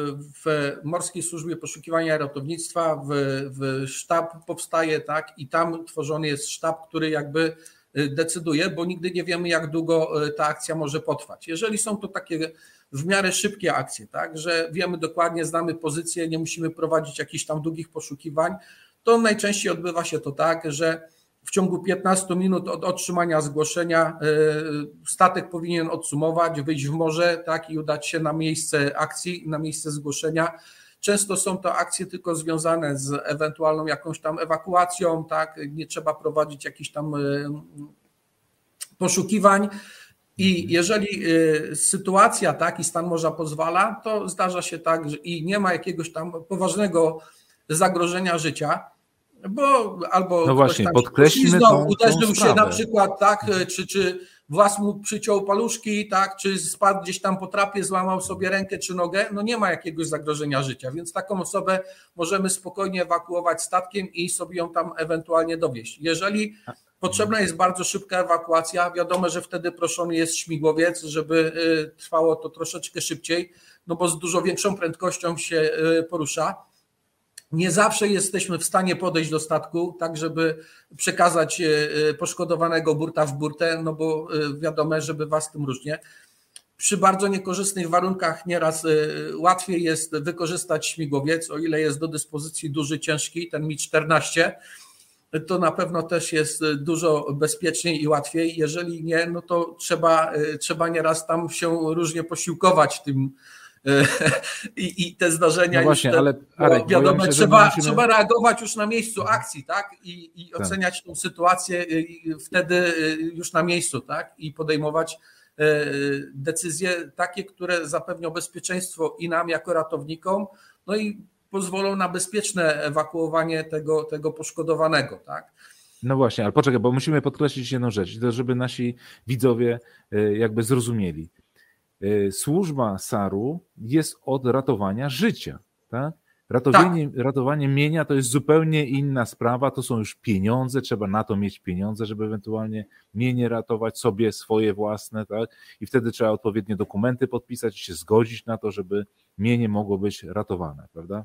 S2: w Morskiej Służbie Poszukiwania Ratownictwa w, w sztab powstaje, tak, i tam tworzony jest sztab, który jakby e, decyduje, bo nigdy nie wiemy, jak długo ta akcja może potrwać. Jeżeli są to takie w miarę szybkie akcje, tak, że wiemy dokładnie, znamy pozycję, nie musimy prowadzić jakichś tam długich poszukiwań, to najczęściej odbywa się to tak, że w ciągu 15 minut od otrzymania zgłoszenia e, statek powinien odsumować, wyjść w morze tak, i udać się na miejsce akcji, na miejsce zgłoszenia. Często są to akcje tylko związane z ewentualną jakąś tam ewakuacją, tak, nie trzeba prowadzić jakichś tam e, poszukiwań. I jeżeli e, sytuacja, tak, i stan morza pozwala, to zdarza się tak, że i nie ma jakiegoś tam poważnego zagrożenia życia, bo albo
S1: no właśnie, podkreślmy tą,
S2: uderzył
S1: tą
S2: się na przykład, tak, czy, czy włas mu przyciął paluszki, tak, czy spadł gdzieś tam po trapie, złamał sobie rękę czy nogę, no nie ma jakiegoś zagrożenia życia, więc taką osobę możemy spokojnie ewakuować statkiem i sobie ją tam ewentualnie dowieść. Jeżeli potrzebna jest bardzo szybka ewakuacja, wiadomo, że wtedy proszony jest śmigłowiec, żeby y, trwało to troszeczkę szybciej, no bo z dużo większą prędkością się y, porusza nie zawsze jesteśmy w stanie podejść do statku, tak żeby przekazać e, e, poszkodowanego burta w burtę, no bo e, wiadomo, żeby was tym różnie. Przy bardzo niekorzystnych warunkach nieraz łatwiej jest wykorzystać śmigłowiec, o ile jest do dyspozycji duży, ciężki, ten Mi-14, to na pewno też jest dużo bezpieczniej i łatwiej. Jeżeli nie, no to trzeba, trzeba nieraz tam się różnie posiłkować tym, [LAUGHS] i, i te zdarzenia
S1: no właśnie, już te, ale
S2: Arek, wiadomo, myślę, trzeba, musimy... trzeba reagować już na miejscu akcji, tak? I, i tak. oceniać tą sytuację wtedy y, już na miejscu, tak? I podejmować y, decyzje takie, które zapewnią bezpieczeństwo i nam jako ratownikom, no i pozwolą na bezpieczne ewakuowanie tego, tego poszkodowanego, tak?
S1: No właśnie, ale poczekaj, bo musimy podkreślić jedną rzecz, to żeby nasi widzowie y, jakby zrozumieli. Y, służba SAR-u jest od ratowania życia. Tak? Ratowanie, tak. ratowanie mienia to jest zupełnie inna sprawa, to są już pieniądze, trzeba na to mieć pieniądze, żeby ewentualnie mienie ratować sobie swoje własne, tak? I wtedy trzeba odpowiednie dokumenty podpisać i się zgodzić na to, żeby mienie mogło być ratowane, prawda?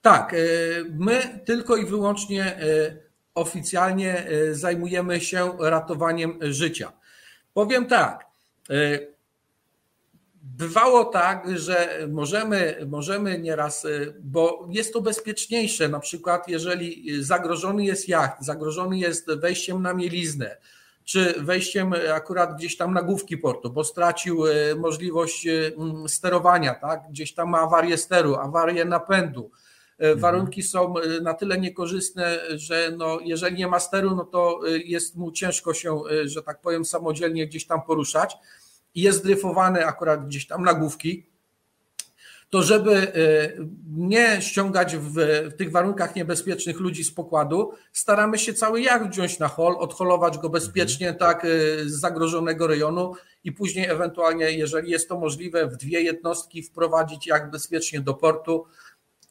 S2: Tak, y, my tylko i wyłącznie y, oficjalnie zajmujemy się ratowaniem życia. Powiem tak, Bywało tak, że możemy, możemy nieraz, y, bo jest to bezpieczniejsze, na przykład jeżeli zagrożony jest jacht, zagrożony jest wejściem na mieliznę, czy wejściem akurat gdzieś tam na główki portu, bo stracił y, możliwość y, sterowania, tak? gdzieś tam ma awarię steru, awarię napędu. Mhm. Warunki są na tyle niekorzystne, że no, jeżeli nie ma steru, no to jest mu ciężko się, że tak powiem, samodzielnie gdzieś tam poruszać i jest dryfowany akurat gdzieś tam na główki, to żeby e, nie ściągać w, w, tych warunkach niebezpiecznych ludzi z pokładu, staramy się cały jacht wziąć na hol, odholować go bezpiecznie mhm. tak e, z zagrożonego rejonu i później ewentualnie, jeżeli jest to możliwe, w dwie jednostki wprowadzić jak bezpiecznie do portu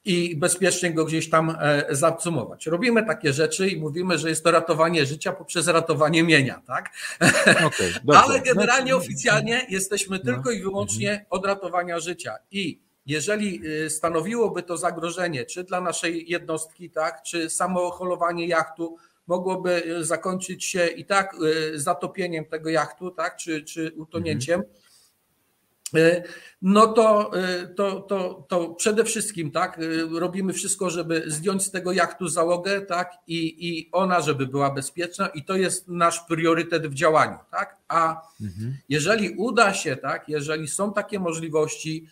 S2: i bezpiecznie go gdzieś tam e, zacumować. Robimy takie rzeczy i mówimy, że jest to ratowanie życia poprzez ratowanie mienia, tak? Okay, [LAUGHS] Ale generalnie znaczy- oficjalnie jesteśmy no. tylko i wyłącznie mhm. od ratowania życia. I jeżeli y, stanowiłoby to zagrożenie, czy dla naszej jednostki, tak, czy samo holowanie jachtu mogłoby y, zakończyć się i tak y, zatopieniem tego jachtu, tak, czy, czy utonięciem, mhm no to, e, to, to, to przede wszystkim tak, e, robimy wszystko, żeby zdjąć z tego jachtu załogę, tak, i, i ona, żeby była bezpieczna, i to jest nasz priorytet w działaniu, tak. A mhm. jeżeli uda się, tak, jeżeli są takie możliwości,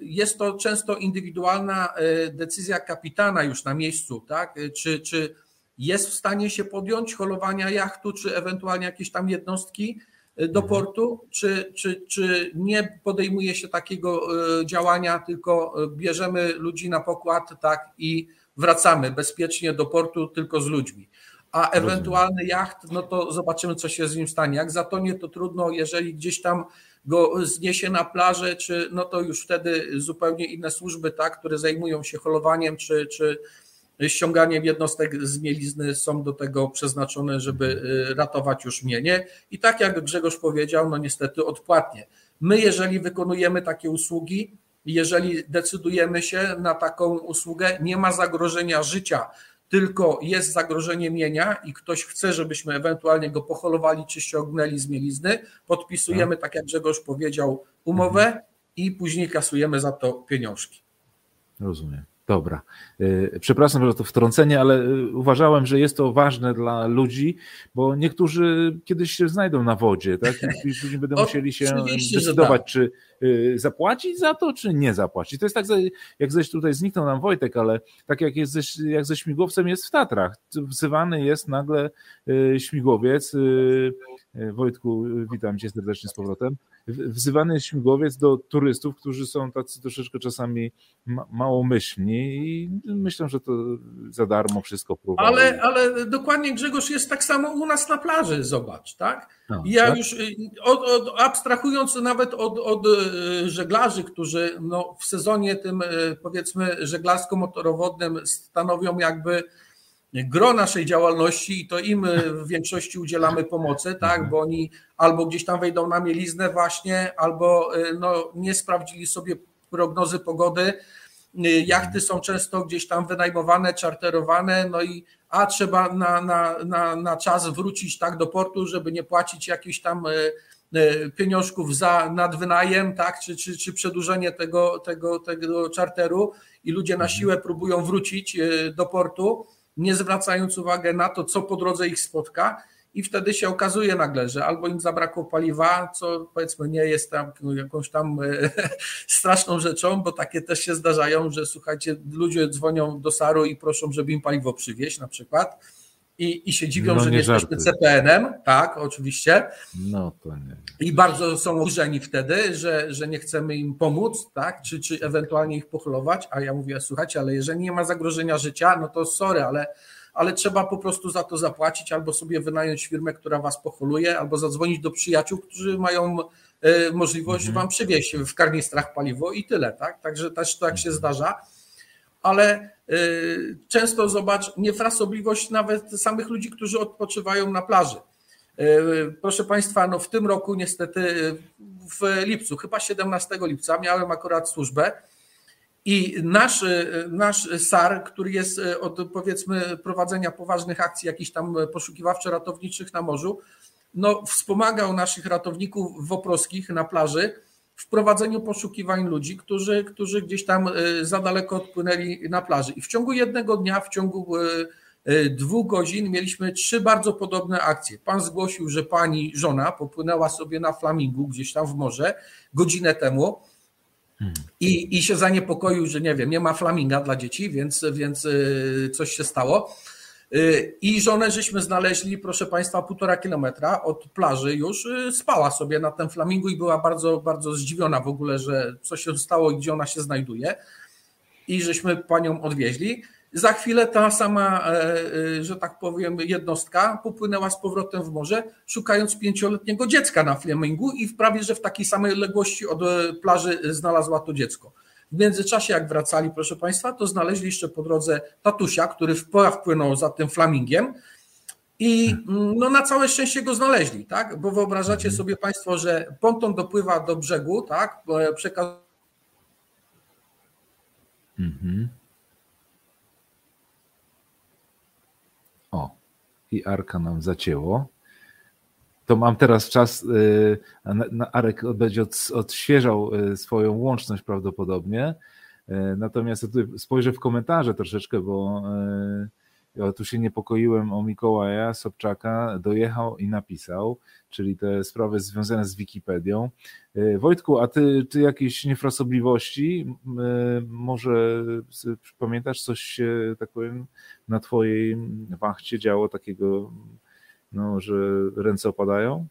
S2: jest to często indywidualna decyzja kapitana już na miejscu, tak, czy, czy jest w stanie się podjąć holowania jachtu, czy ewentualnie jakieś tam jednostki, do mhm. portu, czy, czy, czy nie podejmuje się takiego e, działania, tylko e, bierzemy ludzi na pokład tak i wracamy bezpiecznie do portu tylko z ludźmi. A ewentualny jacht, no to zobaczymy, co się z nim stanie. Jak zatonie, to trudno, jeżeli gdzieś tam go zniesie na plażę, czy no to już wtedy zupełnie inne służby, tak, które zajmują się holowaniem, czy, czy ściąganiem jednostek z mielizny są do tego przeznaczone, żeby y, ratować już mienie. I tak jak Grzegorz powiedział, no niestety odpłatnie. My, jeżeli wykonujemy takie usługi, jeżeli decydujemy się na taką usługę, nie ma zagrożenia życia, tylko jest zagrożenie mienia i ktoś chce, żebyśmy ewentualnie go pocholowali czy ściągnęli z mielizny, podpisujemy, tak jak Grzegorz powiedział, umowę mhm. i później kasujemy za to pieniążki.
S1: Rozumiem. Dobra. E, przepraszam za to wtrącenie, ale e, uważałem, że jest to ważne dla ludzi, bo niektórzy kiedyś się znajdą na wodzie, tak? I później będą [LAUGHS] musieli się decydować, tak. czy e, zapłacić za to, czy nie zapłacić. To jest tak, jak ześ tutaj zniknął nam Wojtek, ale tak jak, jest ze, jak ze śmigłowcem jest w Tatrach. Wzywany jest nagle śmigłowiec. Wojtku, witam cię serdecznie z powrotem wzywany jest śmigłowiec do turystów, którzy są tacy troszeczkę czasami małomyślni i myślę, że to za darmo wszystko próbują.
S2: Ale, ale dokładnie Grzegorz jest tak samo u nas na plaży, zobacz, tak? No, ja tak? już y, od, od, abstrahując nawet od, od y, żeglarzy, którzy no, w sezonie tym y, powiedzmy żeglarsko-motorowodnym stanowią jakby gro naszej działalności i to im w większości udzielamy pomocy, tak, mhm. bo oni albo gdzieś tam wejdą na mieliznę właśnie, albo y, no, nie sprawdzili sobie prognozy pogody. Y, jachty są często gdzieś tam wynajmowane, czarterowane, no i a trzeba na, na, na, na czas wrócić tak do portu, żeby nie płacić jakichś tam pieniążków za nadwynajem, tak, czy, czy, czy przedłużenie tego, tego, tego czarteru i ludzie na mhm. siłę próbują wrócić do portu nie zwracając uwagi na to, co po drodze ich spotka, i wtedy się okazuje nagle, że albo im zabrakło paliwa, co powiedzmy nie jest tam jakąś tam e, [LAUGHS] straszną rzeczą, bo takie też się zdarzają, że słuchajcie, ludzie dzwonią do Saru i proszą, żeby im paliwo przywieźć na przykład i, i się dziwią, no, że nie, nie jesteśmy CPN-em, tak, oczywiście. No to nie. I bardzo są oburzeni wtedy, że, że nie chcemy im pomóc, tak, czy, czy ewentualnie ich pochlować, a ja mówię, słuchajcie, ale jeżeli nie ma zagrożenia życia, no to sorry, ale, ale trzeba po prostu za to zapłacić, albo sobie wynająć firmę, która was pocholuje, albo zadzwonić do przyjaciół, którzy mają e, możliwość mhm. wam przywieźć w karnistrach paliwo i tyle, tak, także też tak się zdarza ale y, często zobacz niefrasobliwość nawet samych ludzi, którzy odpoczywają na plaży. Y, proszę Państwa, no w tym roku niestety w lipcu, chyba 17 lipca, miałem akurat służbę i nasz, nasz SAR, który jest od powiedzmy prowadzenia poważnych akcji jakichś tam poszukiwawczo-ratowniczych na morzu, no wspomagał naszych ratowników woproskich na plaży w prowadzeniu poszukiwań ludzi, którzy, którzy gdzieś tam e, za daleko odpłynęli na plaży. I w ciągu jednego dnia, w ciągu e, e, dwóch godzin mieliśmy trzy bardzo podobne akcje. Pan zgłosił, że pani żona popłynęła sobie na flamingu gdzieś tam w morze godzinę temu. I, I się zaniepokoił, że nie wiem, nie ma flaminga dla dzieci, więc, więc coś się stało. Y, I żonę żeśmy znaleźli, proszę Państwa, półtora kilometra od plaży już. Y, spała sobie na tym flamingu i była bardzo, bardzo zdziwiona w ogóle, że co się stało i gdzie ona się znajduje. I żeśmy panią odwieźli. Za chwilę ta sama, e, e, że tak powiem, jednostka popłynęła z powrotem w morze, szukając pięcioletniego dziecka na flamingu i prawie, że w takiej samej odległości od e, plaży znalazła to dziecko. W międzyczasie, jak wracali, proszę Państwa, to znaleźli jeszcze po drodze tatusia, który wpłynął za tym flamingiem. I no, na całe szczęście go znaleźli, tak? Bo wyobrażacie mhm. sobie Państwo, że ponton dopływa do brzegu, tak? Przekaz... Mhm.
S1: O, i Arka nam zacięło to mam teraz czas, y, Arek będzie odświeżał y, swoją łączność prawdopodobnie, y, natomiast tutaj spojrzę w komentarze troszeczkę, bo ja tu się niepokoiłem o Mikołaja Sobczaka, dojechał i napisał, czyli te sprawy związane z Wikipedią. Wojtku, a ty, ty jakieś niefrasobliwości, może pamiętasz coś tak powiem, na twojej wachcie działo takiego no, że ręce opadają?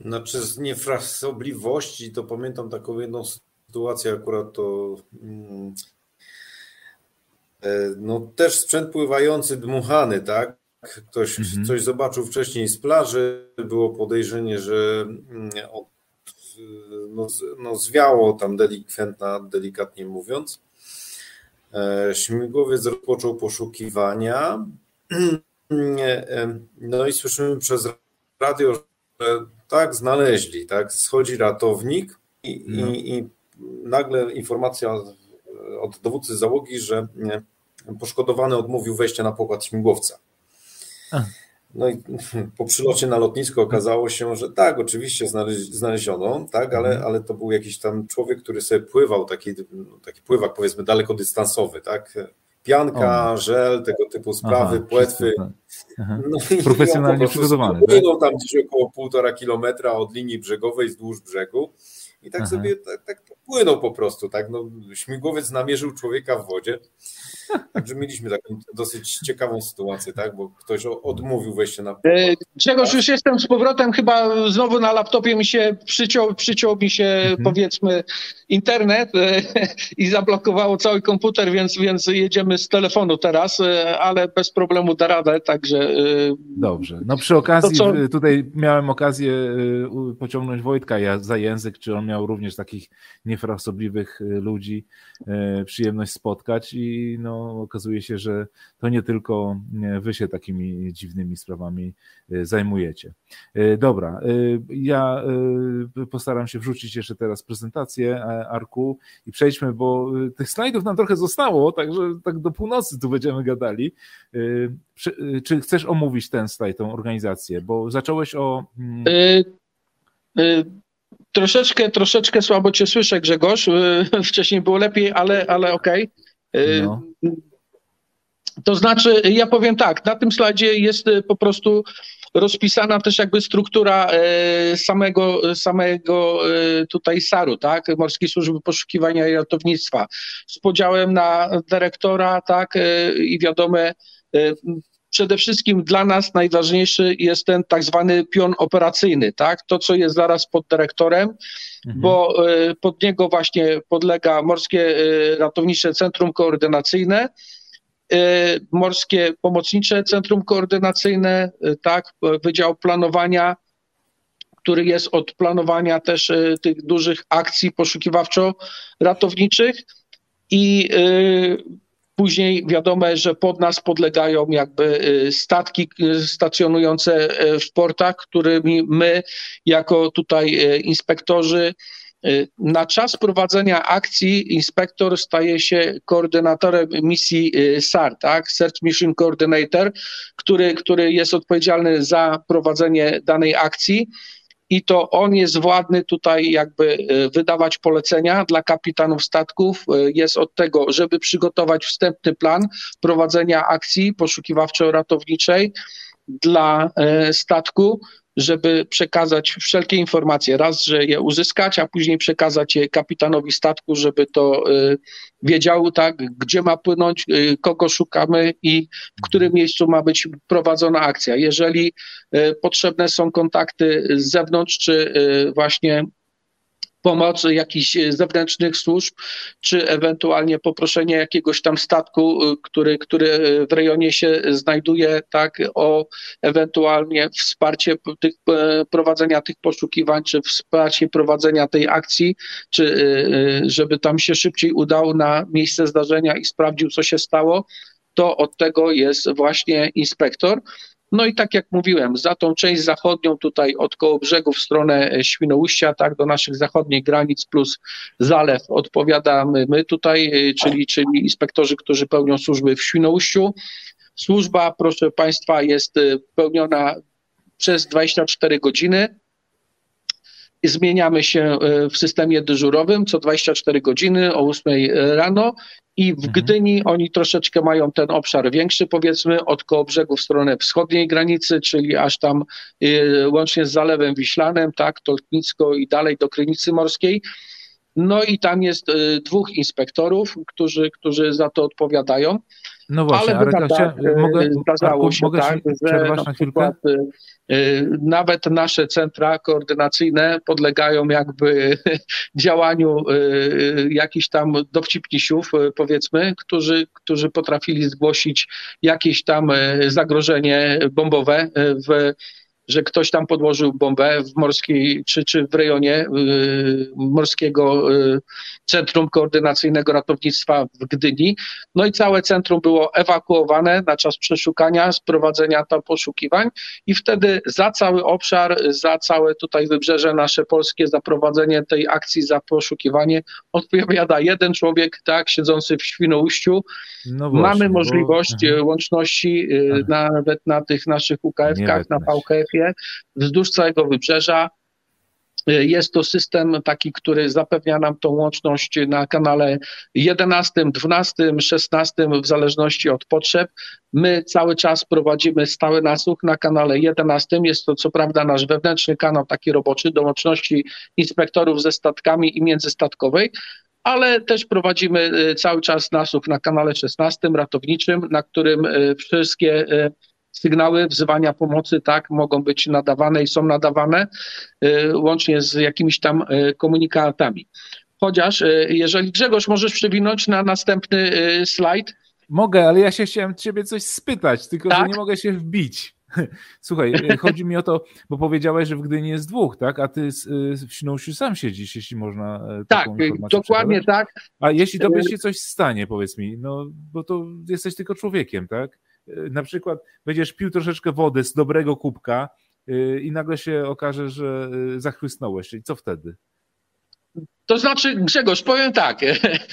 S3: Znaczy z niefrasobliwości to pamiętam taką jedną sytuację akurat to mm, e, no też sprzęt pływający dmuchany, tak? Ktoś mhm. coś zobaczył wcześniej z plaży, było podejrzenie, że mm, no, no zwiało tam delikwentna, delikatnie mówiąc. E, śmigłowiec rozpoczął poszukiwania, no i słyszymy przez radio, że tak, znaleźli, tak, schodzi ratownik i, no. i, i nagle informacja od dowódcy załogi, że poszkodowany odmówił wejścia na pokład śmigłowca. No i [LAUGHS] po przylocie na lotnisko okazało się, że tak, oczywiście znaleziono, tak, ale, mhm. ale to był jakiś tam człowiek, który sobie pływał, taki, taki pływak powiedzmy dalekodystansowy, tak, pianka, o. żel, tego typu sprawy, Aha, płetwy. Tak.
S1: No [LAUGHS] Profesjonalnie przygotowany.
S3: Płyną tak? tam gdzieś około półtora kilometra od linii brzegowej wzdłuż brzegu i tak Aha. sobie tak, tak płynął po prostu, tak, no, śmigłowiec namierzył człowieka w wodzie, [LAUGHS] także mieliśmy taką dosyć ciekawą sytuację, tak, bo ktoś odmówił wejścia na... E,
S2: Grzegorz, już jestem z powrotem, chyba znowu na laptopie mi się przyciął, przyciął mi się mhm. powiedzmy internet e, [LAUGHS] i zablokowało cały komputer, więc, więc jedziemy z telefonu teraz, e, ale bez problemu da radę, także...
S1: Dobrze, no przy okazji co... tutaj miałem okazję pociągnąć Wojtka za język, czy on miał również takich nie niefrasobliwych y, ludzi y, przyjemność spotkać i no, okazuje się, że to nie tylko wy się takimi dziwnymi sprawami y, zajmujecie. Dobra, ja postaram się wrzucić jeszcze teraz prezentację Arku i przejdźmy, bo tych slajdów nam trochę zostało, także tak do północy tu będziemy gadali. Czy chcesz omówić ten slajd, tą organizację? Bo zacząłeś o. Y,
S2: Troszeczkę, troszeczkę słabo cię słyszę, Grzegorz. [LAUGHS] Wcześniej było lepiej, ale, ale okej. Okay. No. To znaczy, ja powiem tak, na tym slajdzie jest y, po prostu rozpisana też jakby struktura y, samego, samego y, tutaj SAR-u, tak, Morskiej Służby Poszukiwania i Ratownictwa, z podziałem na dyrektora, tak, i wiadome przede wszystkim dla nas najważniejszy jest ten tak zwany pion operacyjny, tak? To, co jest zaraz pod dyrektorem, mhm. bo e, pod niego właśnie podlega Morskie e, Ratownicze Centrum Koordynacyjne, e, Morskie Pomocnicze Centrum Koordynacyjne, tak? Wydział Planowania, który jest od planowania też tych dużych akcji poszukiwawczo-ratowniczych i Później wiadomo, że pod nas podlegają jakby y, statki y, stacjonujące y, w portach, którymi my jako tutaj inspektorzy na czas prowadzenia akcji inspektor staje się koordynatorem misji SAR, tak? Search Mission Coordinator, który, który jest odpowiedzialny za prowadzenie danej akcji i to on jest władny tutaj jakby e, wydawać polecenia dla kapitanów statków. E, jest od tego, żeby przygotować wstępny plan prowadzenia akcji poszukiwawczo-ratowniczej dla e, statku, żeby przekazać wszelkie informacje. Raz, że je uzyskać, a później przekazać je kapitanowi statku, żeby to y, wiedział, tak, gdzie ma płynąć, y, kogo szukamy i w którym miejscu ma być prowadzona akcja. Jeżeli y, potrzebne są kontakty z zewnątrz, czy właśnie pomoc jakichś zewnętrznych służb, czy ewentualnie poproszenie jakiegoś tam statku, który, który w rejonie się znajduje, tak, o ewentualnie wsparcie tych, prowadzenia tych poszukiwań, czy wsparcie prowadzenia tej akcji, czy żeby tam się szybciej udał na miejsce zdarzenia i sprawdził, co się stało, to od tego jest właśnie inspektor. No i tak jak mówiłem, za tą część zachodnią tutaj od koło brzegu w stronę Świnoujścia, tak do naszych zachodnich granic plus zalew odpowiadamy my tutaj, czyli, czyli inspektorzy, którzy pełnią służby w Świnoujściu. Służba, proszę Państwa, jest pełniona przez 24 godziny. Zmieniamy się w systemie dyżurowym co 24 godziny o 8 rano i w mhm. Gdyni oni troszeczkę mają ten obszar większy, powiedzmy, od koło brzegu w stronę wschodniej granicy, czyli aż tam y, łącznie z Zalewem Wiślanem, tak, Tolknicko i dalej do Krynicy Morskiej. No i tam jest y, dwóch inspektorów, którzy, którzy za to odpowiadają.
S1: No właśnie, ale, ale tak, mogę, zdarzało się mogę tak, że na
S2: y, nawet nasze centra koordynacyjne podlegają jakby [LAUGHS] działaniu y, jakichś tam dowcipnisiów, powiedzmy, którzy, którzy potrafili zgłosić jakieś tam zagrożenie bombowe w że ktoś tam podłożył bombę w morskiej, czy, czy w rejonie y, Morskiego y, Centrum Koordynacyjnego Ratownictwa w Gdyni. No i całe centrum było ewakuowane na czas przeszukania, sprowadzenia tam poszukiwań. I wtedy za cały obszar, za całe tutaj wybrzeże nasze polskie, za prowadzenie tej akcji, za poszukiwanie odpowiada jeden człowiek, tak, siedzący w Świnoujściu. No właśnie, Mamy możliwość bo... Łączności y, nawet na tych naszych UKF-kach, na VKF-ie, wzdłuż całego wybrzeża. Jest to system taki, który zapewnia nam tą łączność na kanale 11, 12, 16 w zależności od potrzeb. My cały czas prowadzimy stały nasłuch na kanale 11. Jest to co prawda nasz wewnętrzny kanał taki roboczy do łączności inspektorów ze statkami i międzystatkowej, ale też prowadzimy y, cały czas nasłuch na kanale 16 ratowniczym, na którym y, wszystkie sygnały wzywania pomocy, tak, mogą być nadawane i są nadawane, y, łącznie z jakimiś tam y, komunikatami. Chociaż, y, jeżeli Grzegorz, możesz przewinąć na następny slajd.
S1: Mogę, ale ja się chciałem ciebie coś spytać, tylko tak? że nie mogę się wbić. [LAUGHS] Słuchaj, chodzi mi o to, bo powiedziałeś, że w Gdyni jest dwóch, tak? A ty w Świnoujściu sam siedzisz, jeśli można e,
S2: Tak, dokładnie tak.
S1: A jeśli tobie się coś stanie, powiedz mi, no bo to jesteś tylko człowiekiem, tak? Y, na przykład będziesz pił troszeczkę wody z dobrego kubka y, i nagle się okaże, że y, zachłysnąłeś. I co wtedy?
S2: To znaczy, Grzegorz, powiem tak.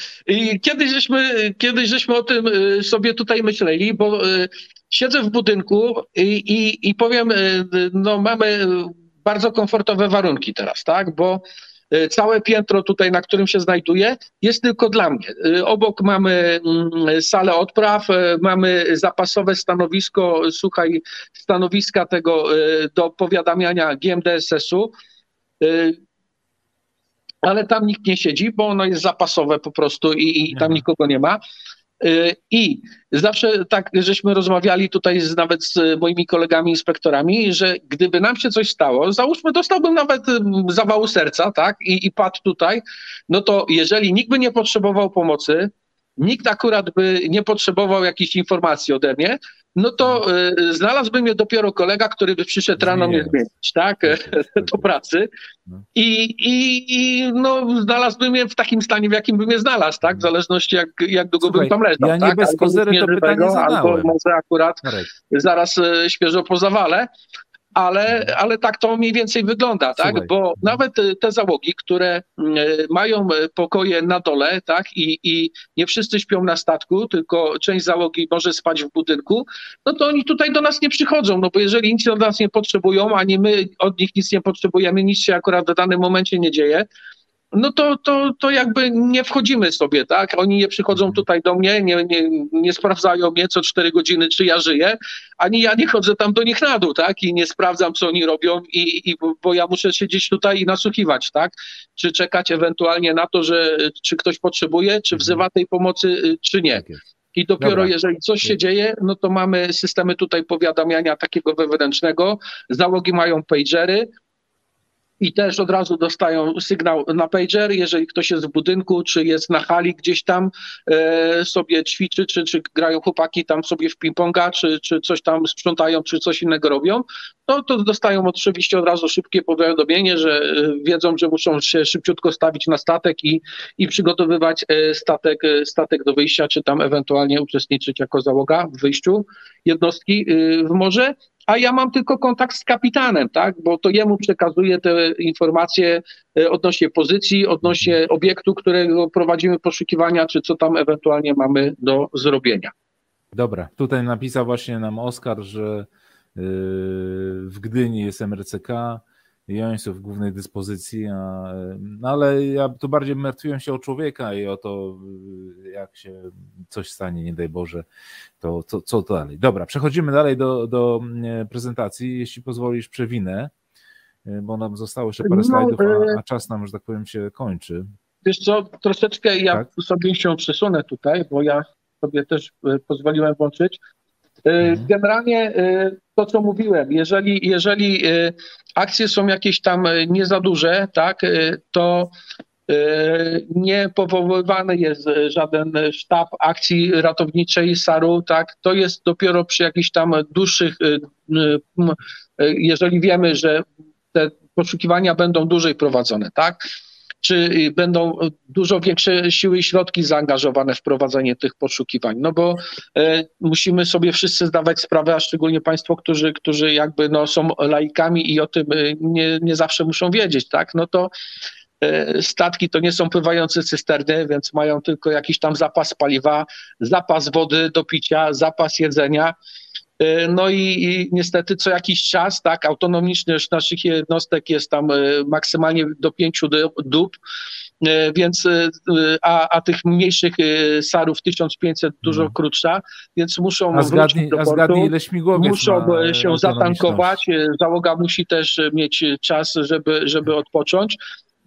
S2: [LAUGHS] Kiedyś żeśmy, kiedyś żeśmy o tym sobie tutaj myśleli, bo siedzę w budynku i, i, i powiem, no mamy bardzo komfortowe warunki teraz, tak? Bo całe piętro tutaj, na którym się znajduję, jest tylko dla mnie. E, obok mamy mm, salę odpraw, e, mamy zapasowe stanowisko, słuchaj, stanowiska tego do powiadamiania GMDSS-u, ale tam nikt nie siedzi, bo ono jest zapasowe po prostu i, i tam nikogo nie ma. Y, I zawsze tak, żeśmy rozmawiali tutaj z, nawet z moimi kolegami inspektorami, że gdyby nam się coś stało, załóżmy, dostałbym nawet y, zawału serca, tak, i, i padł tutaj, no to jeżeli nikt by nie potrzebował pomocy, nikt akurat by nie potrzebował jakichś informacji ode mnie, no to y, znalazłby mnie dopiero kolega, który by przyszedł rano mnie zmienić, tak, [LAUGHS] do pracy no. i, i, i no, znalazłby mnie w takim stanie, w jakim bym mnie znalazł, tak, w mhm. zależności jak, jak długo Słuchaj, bym tam leżał,
S1: ja nie
S2: tak,
S1: bez kozery to pytanie zadałem.
S2: Albo może akurat Marek. zaraz y, świeżo po zawale, ale, ale tak to mniej więcej wygląda, tak? Bo nawet te załogi, które e, mają pokoje na dole, tak? I, I nie wszyscy śpią na statku, tylko część załogi może spać w budynku, no to oni tutaj do nas nie przychodzą, no bo jeżeli nic od nas nie potrzebują, ani my od nich nic nie potrzebujemy, nic się akurat w danym momencie nie dzieje, no to, to, to jakby nie wchodzimy sobie, tak? Oni nie przychodzą mhm. tutaj do mnie, nie, nie, nie sprawdzają mnie co cztery godziny, czy ja żyję, ani ja nie chodzę tam do nich na dół, tak? I nie sprawdzam, co oni robią, i, i, bo ja muszę siedzieć tutaj i nasłuchiwać, tak? Czy czekać ewentualnie na to, że czy ktoś potrzebuje, czy mhm. wzywa tej pomocy, y, czy nie. Tak I dopiero Dobra. jeżeli coś się dzieje, no to mamy systemy tutaj powiadamiania takiego wewnętrznego. Załogi mają pagery, i też od razu dostają sygnał na pager, jeżeli ktoś jest w budynku, czy jest na hali gdzieś tam e, sobie ćwiczy, czy, czy grają chłopaki tam sobie w ping-ponga, czy, czy coś tam sprzątają, czy coś innego robią, no to dostają oczywiście od razu szybkie powiadomienie, że e, wiedzą, że muszą się szybciutko stawić na statek i, i przygotowywać e, statek, e, statek do wyjścia, czy tam ewentualnie uczestniczyć jako załoga w wyjściu jednostki w morze a ja mam tylko kontakt z kapitanem, tak? Bo to jemu przekazuję te informacje odnośnie pozycji, odnośnie obiektu, którego prowadzimy poszukiwania, czy co tam ewentualnie mamy do zrobienia.
S1: Dobra, tutaj napisał właśnie nam Oskar, że w Gdyni jest MRCK, i oni są w głównej dyspozycji, a, no ale ja tu bardziej martwiłem się o człowieka i o to, jak się coś stanie, nie daj Boże, to co, co to dalej. Dobra, przechodzimy dalej do, do prezentacji. Jeśli pozwolisz, przewinę, bo nam zostało jeszcze parę no, slajdów, a, a, czas nam, że tak powiem, się kończy.
S2: Wiesz co, troszeczkę ja tak? sobie się przesunę tutaj, bo ja sobie też pozwoliłem włączyć. E, mhm. Generalnie to, co mówiłem, jeżeli, jeżeli akcje są jakieś tam nie za duże, tak, to nie powoływany jest żaden sztab akcji ratowniczej SAR-u, tak, to jest dopiero przy jakichś tam dłuższych, jeżeli wiemy, że te poszukiwania będą dłużej prowadzone, tak, czy będą dużo większe siły i środki zaangażowane w prowadzenie tych poszukiwań. No bo e, musimy sobie wszyscy zdawać sprawę, a szczególnie Państwo, którzy, którzy jakby no, są laikami i o tym e, nie, nie zawsze muszą wiedzieć, tak? No to e, statki to nie są pływające cysterny, więc mają tylko jakiś tam zapas paliwa, zapas wody do picia, zapas jedzenia. E, no i, i, niestety co jakiś czas, tak, autonomiczność naszych jednostek jest tam e, maksymalnie do pięciu dób, e, więc a, a tych mniejszych sarów 1500 dużo hmm. krótsza, więc muszą
S1: a zgadnij, do portu, a zgadnij, ile śmigłowiec
S2: muszą się zatankować, załoga musi też mieć czas, żeby, żeby odpocząć.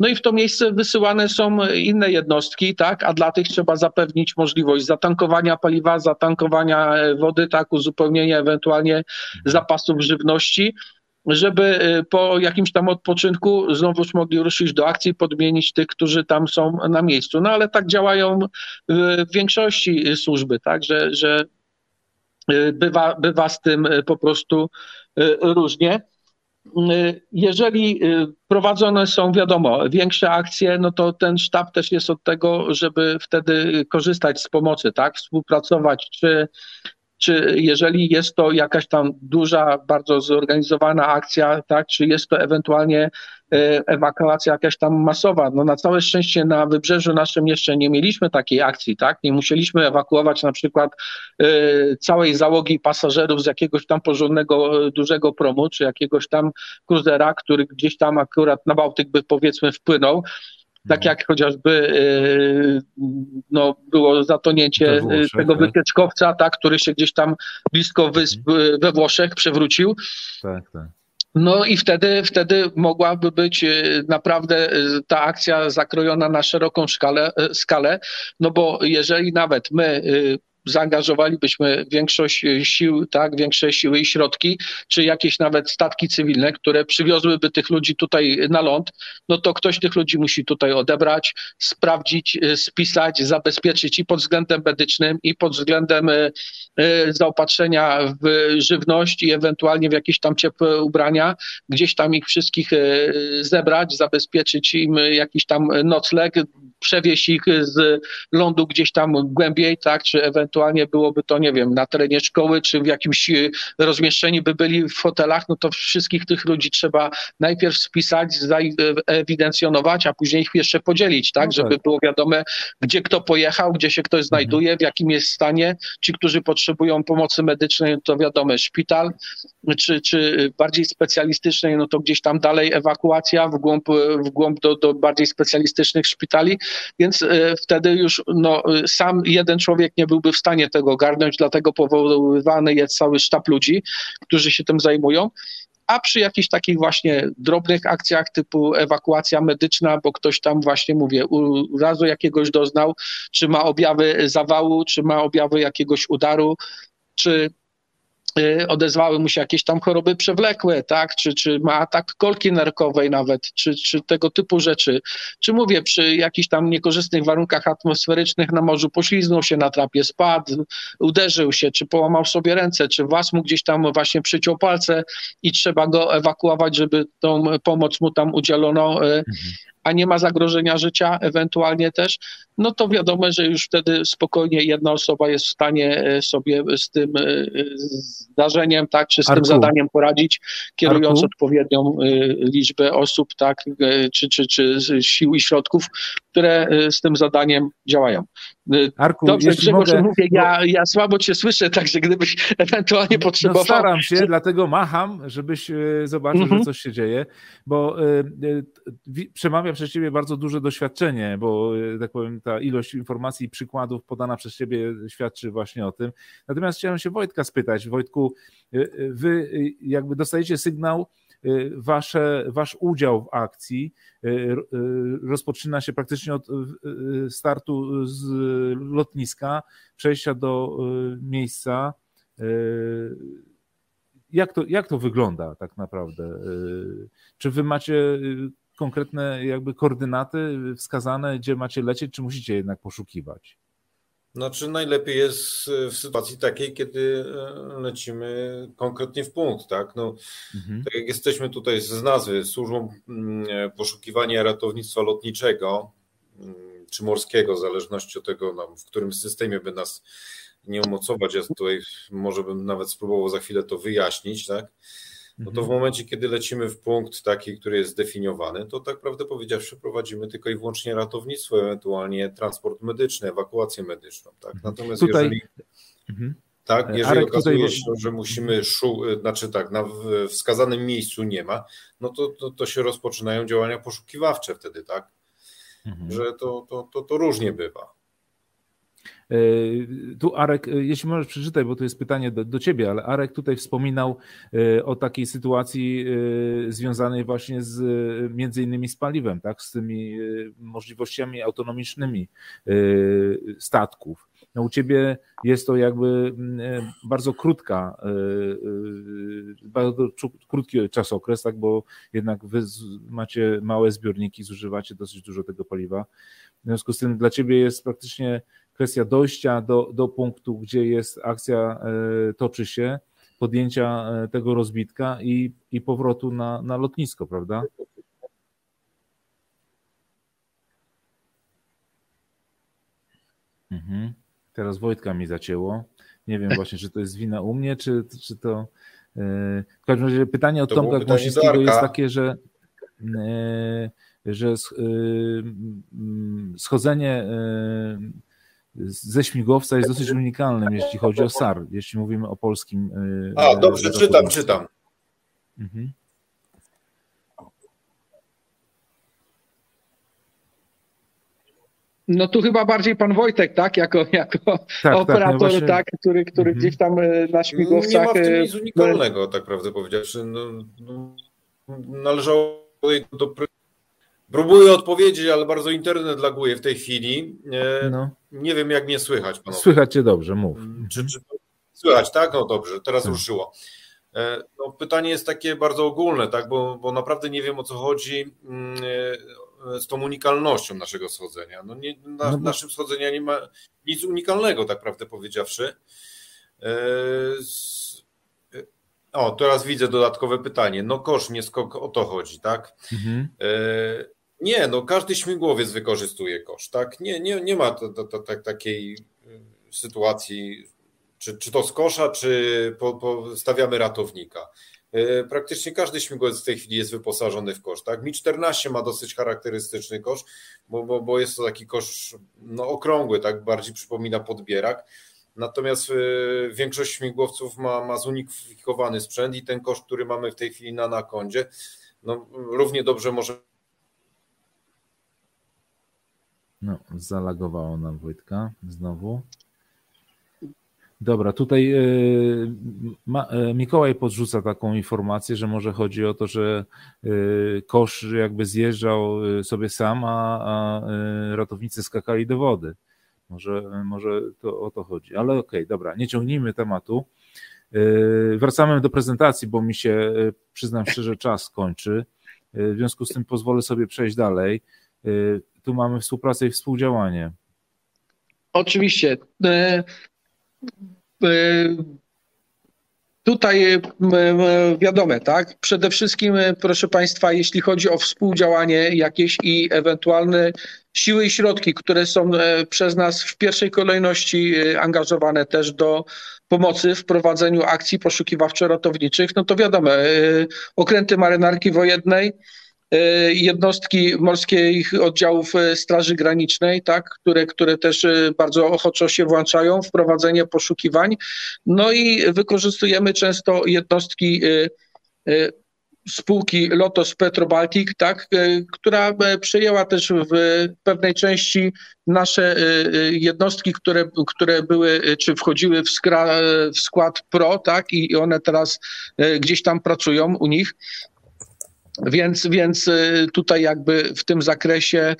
S2: No i w to miejsce wysyłane są inne jednostki, tak, a dla tych trzeba zapewnić możliwość zatankowania paliwa, zatankowania e, wody, tak, uzupełnienia ewentualnie zapasów żywności żeby e, po jakimś tam odpoczynku znowuż mogli ruszyć do akcji, podmienić tych, którzy tam są na miejscu. No ale tak działają w większości służby, tak, że, że e, bywa, bywa z tym po prostu różnie. Y, jeżeli y, prowadzone są, wiadomo, większe akcje, no to ten sztab też jest od tego, żeby wtedy korzystać z pomocy, tak, współpracować, czy czy jeżeli jest to jakaś tam duża, bardzo zorganizowana akcja, tak, czy jest to ewentualnie e, ewakuacja jakaś tam masowa. No na całe szczęście na wybrzeżu naszym jeszcze nie mieliśmy takiej akcji, tak? Nie musieliśmy ewakuować na przykład e, całej załogi pasażerów z jakiegoś tam porządnego, e, dużego promu, czy jakiegoś tam kruzera, który gdzieś tam akurat na Bałtyk by powiedzmy wpłynął tak jak chociażby y, no, było zatonięcie y, Włoszech, tego tak? wycieczkowca, tak, który się gdzieś tam blisko wysp mhm. we Włoszech przewrócił. Tak, tak. No i wtedy, wtedy mogłaby być y, naprawdę ta akcja zakrojona na szeroką skalę, skalę, no bo jeżeli nawet my zaangażowalibyśmy większość e, sił, tak, większe siły i środki, czy jakieś nawet statki cywilne, które przywiozłyby tych ludzi tutaj na ląd, no to ktoś tych ludzi musi tutaj odebrać, sprawdzić, e, spisać, zabezpieczyć i pod względem medycznym, i pod względem e, zaopatrzenia w żywność i ewentualnie w jakieś tam ciepłe ubrania, gdzieś tam ich wszystkich zebrać, zabezpieczyć im jakiś tam nocleg, przewieźć ich z lądu gdzieś tam głębiej, tak, czy ewentualnie byłoby to, nie wiem, na terenie szkoły, czy w jakimś e, rozmieszczeniu by byli w hotelach, no to wszystkich tych ludzi trzeba najpierw spisać, zaewidencjonować, a później ich jeszcze podzielić, tak, no żeby tak. było wiadome, gdzie kto pojechał, gdzie się ktoś znajduje, w jakim jest stanie. Ci, którzy potrzebują pomocy medycznej, to wiadome, szpital, czy, czy bardziej specjalistycznej, no to gdzieś tam dalej ewakuacja w głąb, w głąb do, do bardziej specjalistycznych szpitali, więc e, wtedy już no, sam jeden człowiek nie byłby w stanie tego ogarnąć, dlatego powoływany jest cały sztab ludzi, którzy się tym zajmują. A przy jakichś takich właśnie drobnych akcjach typu ewakuacja medyczna, bo ktoś tam właśnie, mówię, urazu jakiegoś doznał, czy ma objawy zawału, czy ma objawy jakiegoś udaru, czy odezwały mu się jakieś tam choroby przewlekłe, tak, czy, czy ma atak kolki nerkowej nawet, czy, czy tego typu rzeczy, czy mówię, przy jakichś tam niekorzystnych warunkach atmosferycznych na morzu pośliznął się na trapie, spadł, uderzył się, czy połamał sobie ręce, czy was mu gdzieś tam właśnie przyciął palce i trzeba go ewakuować, żeby tą pomoc mu tam udzielono, y, mhm a nie ma zagrożenia życia ewentualnie też, no to wiadomo, że już wtedy spokojnie jedna osoba jest w stanie e, sobie z tym e, zdarzeniem, tak, czy z Arku. tym zadaniem poradzić, kierując Arku. odpowiednią e, liczbę osób, tak, czy, czy, czy sił i środków, które z tym zadaniem działają. Arku, Dobrze, Grzegorz, mogę... mówię, ja, ja słabo cię słyszę, także gdybyś [LAUGHS] ewentualnie no, potrzebował...
S1: No staram się, dlatego macham, żebyś zobaczył, mhm. że coś się dzieje, bo przemawia przez ciebie bardzo duże doświadczenie, bo tak powiem, ta ilość informacji i przykładów podana przez Ciebie świadczy właśnie o tym. Natomiast chciałem się Wojtka spytać. Wojtku, y, y, Wy y, jakby dostajecie sygnał, wasze, Wasz udział w akcji rozpoczyna się praktycznie od startu z lotniska, przejścia do miejsca. Jak to, jak to wygląda tak naprawdę? Czy wy macie konkretne jakby koordynaty wskazane, gdzie macie lecieć, czy musicie jednak poszukiwać?
S3: Znaczy najlepiej jest w sytuacji takiej, kiedy e, lecimy konkretnie w punkt, tak? No, mhm. Tak jak jesteśmy tutaj z nazwy służbą e, poszukiwania ratownictwa lotniczego czy morskiego, w zależności od tego, no, w którym systemie by nas nie umocować. Ja tutaj może bym nawet spróbował za chwilę to wyjaśnić, tak? No to w mhm. momencie, kiedy lecimy w punkt taki, który jest zdefiniowany, to tak prawdę powiedziawszy prowadzimy tylko i wyłącznie ratownictwo, ewentualnie transport medyczny, ewakuację medyczną. Tak? Mhm. Natomiast Tutaj... jeżeli... Mhm. Tak, jeżeli Arek okazuje tutaj... się, że musimy, szu... znaczy tak, na wskazanym miejscu nie ma, no to, to, to się rozpoczynają działania poszukiwawcze wtedy, tak? Mhm. Że to, to, to, to różnie bywa.
S1: E, tu Arek, e, jeśli możesz przeczytać, bo to jest pytanie do, do ciebie, ale Arek tutaj wspominał e, o takiej sytuacji związanej właśnie z między innymi z paliwem, tak, z tymi możliwościami autonomicznymi statków. No u ciebie jest to jakby bardzo krótka, bardzo krótki czasokres, tak, bo jednak wy macie małe zbiorniki, zużywacie dosyć dużo tego paliwa. W związku z tym dla ciebie jest praktycznie kwestia dojścia do, do punktu, gdzie jest akcja, e, toczy się, podjęcia e, tego rozbitka i, i powrotu na, na lotnisko, prawda? Mhm. Teraz Wojtka mi zacięło. Nie wiem właśnie, czy to jest wina u mnie, czy, czy to. E, w każdym razie pytanie od to Tomka Głosińskiego jest takie, że, że schodzenie ze śmigłowca jest dosyć unikalnym, jeśli chodzi o SAR, jeśli mówimy o polskim.
S3: Y, A, dobrze, czytam, czytam. Mhm.
S2: No tu chyba bardziej pan Wojtek, tak? Jako, jako tak, tak no operator, tak, właśnie... tak, który, który mhm. gdzieś tam y, na śmigłowcach. Nie
S3: ma w tym nic unikalnego, tak prawdę powiedziawszy. No, no, należało do Próbuję odpowiedzieć, ale bardzo internet laguje w tej chwili. E, no. Nie wiem, jak mnie słychać. Panowie.
S1: Słychać cię dobrze, mów. Mm,
S3: czy, czy słychać, tak? No dobrze, teraz tak. ruszyło. E, no, pytanie jest takie bardzo ogólne, tak? bo, bo naprawdę nie wiem o co chodzi mm, e, z tą unikalnością naszego schodzenia. No nie, na, no bo... Naszym schodzenia nie ma nic unikalnego, tak prawdę powiedziawszy. O, teraz widzę dodatkowe pytanie. No kosz, nie skok, o to chodzi, tak? Mhm. Nie, no każdy śmigłowiec wykorzystuje kosz, tak? Nie, nie, nie ma takiej y, sytuacji, czy, czy to z kosza, czy po, po stawiamy ratownika. Y, praktycznie każdy śmigłowiec w tej chwili jest wyposażony w kosz. Tak? Mi-14 ma dosyć charakterystyczny kosz, bo, bo, bo jest to taki kosz no, okrągły, tak bardziej przypomina podbierak. Natomiast y, większość śmigłowców ma, ma sprzęt i ten kosz, który mamy w tej chwili na nakondzie, no, równie dobrze może
S1: No, zalagowało nam Wojtka znowu. Dobra, tutaj y, y, Mikołaj podrzuca taką informację, że może chodzi o to, że y, kosz jakby zjeżdżał sobie sam, a, a ratownicy skakali do wody. Może, może to o to chodzi. Ale okej, okay, dobra, nie ciągnijmy tematu. Wracamy do prezentacji, bo mi się, przyznam szczerze, czas kończy. W związku z tym pozwolę sobie przejść dalej. Tu mamy współpracę i współdziałanie.
S2: Oczywiście. Tutaj wiadome, tak? Przede wszystkim, proszę Państwa, jeśli chodzi o współdziałanie jakieś i ewentualne siły i środki, które są e, przez nas w pierwszej kolejności e, angażowane też do pomocy w prowadzeniu akcji poszukiwawczo-ratowniczych, no to wiadomo, e, okręty marynarki wojennej, jednostki morskich oddziałów Straży Granicznej, tak, które, które też bardzo ochoczo się włączają w prowadzenie poszukiwań. No i wykorzystujemy często jednostki spółki Lotos Petrobaltic, tak, e, która e, przejęła też w pewnej części nasze e, jednostki, które, które były czy wchodziły w, skra, w skład PRO, tak, i one teraz gdzieś tam pracują u nich. Więc, więc tutaj jakby w tym zakresie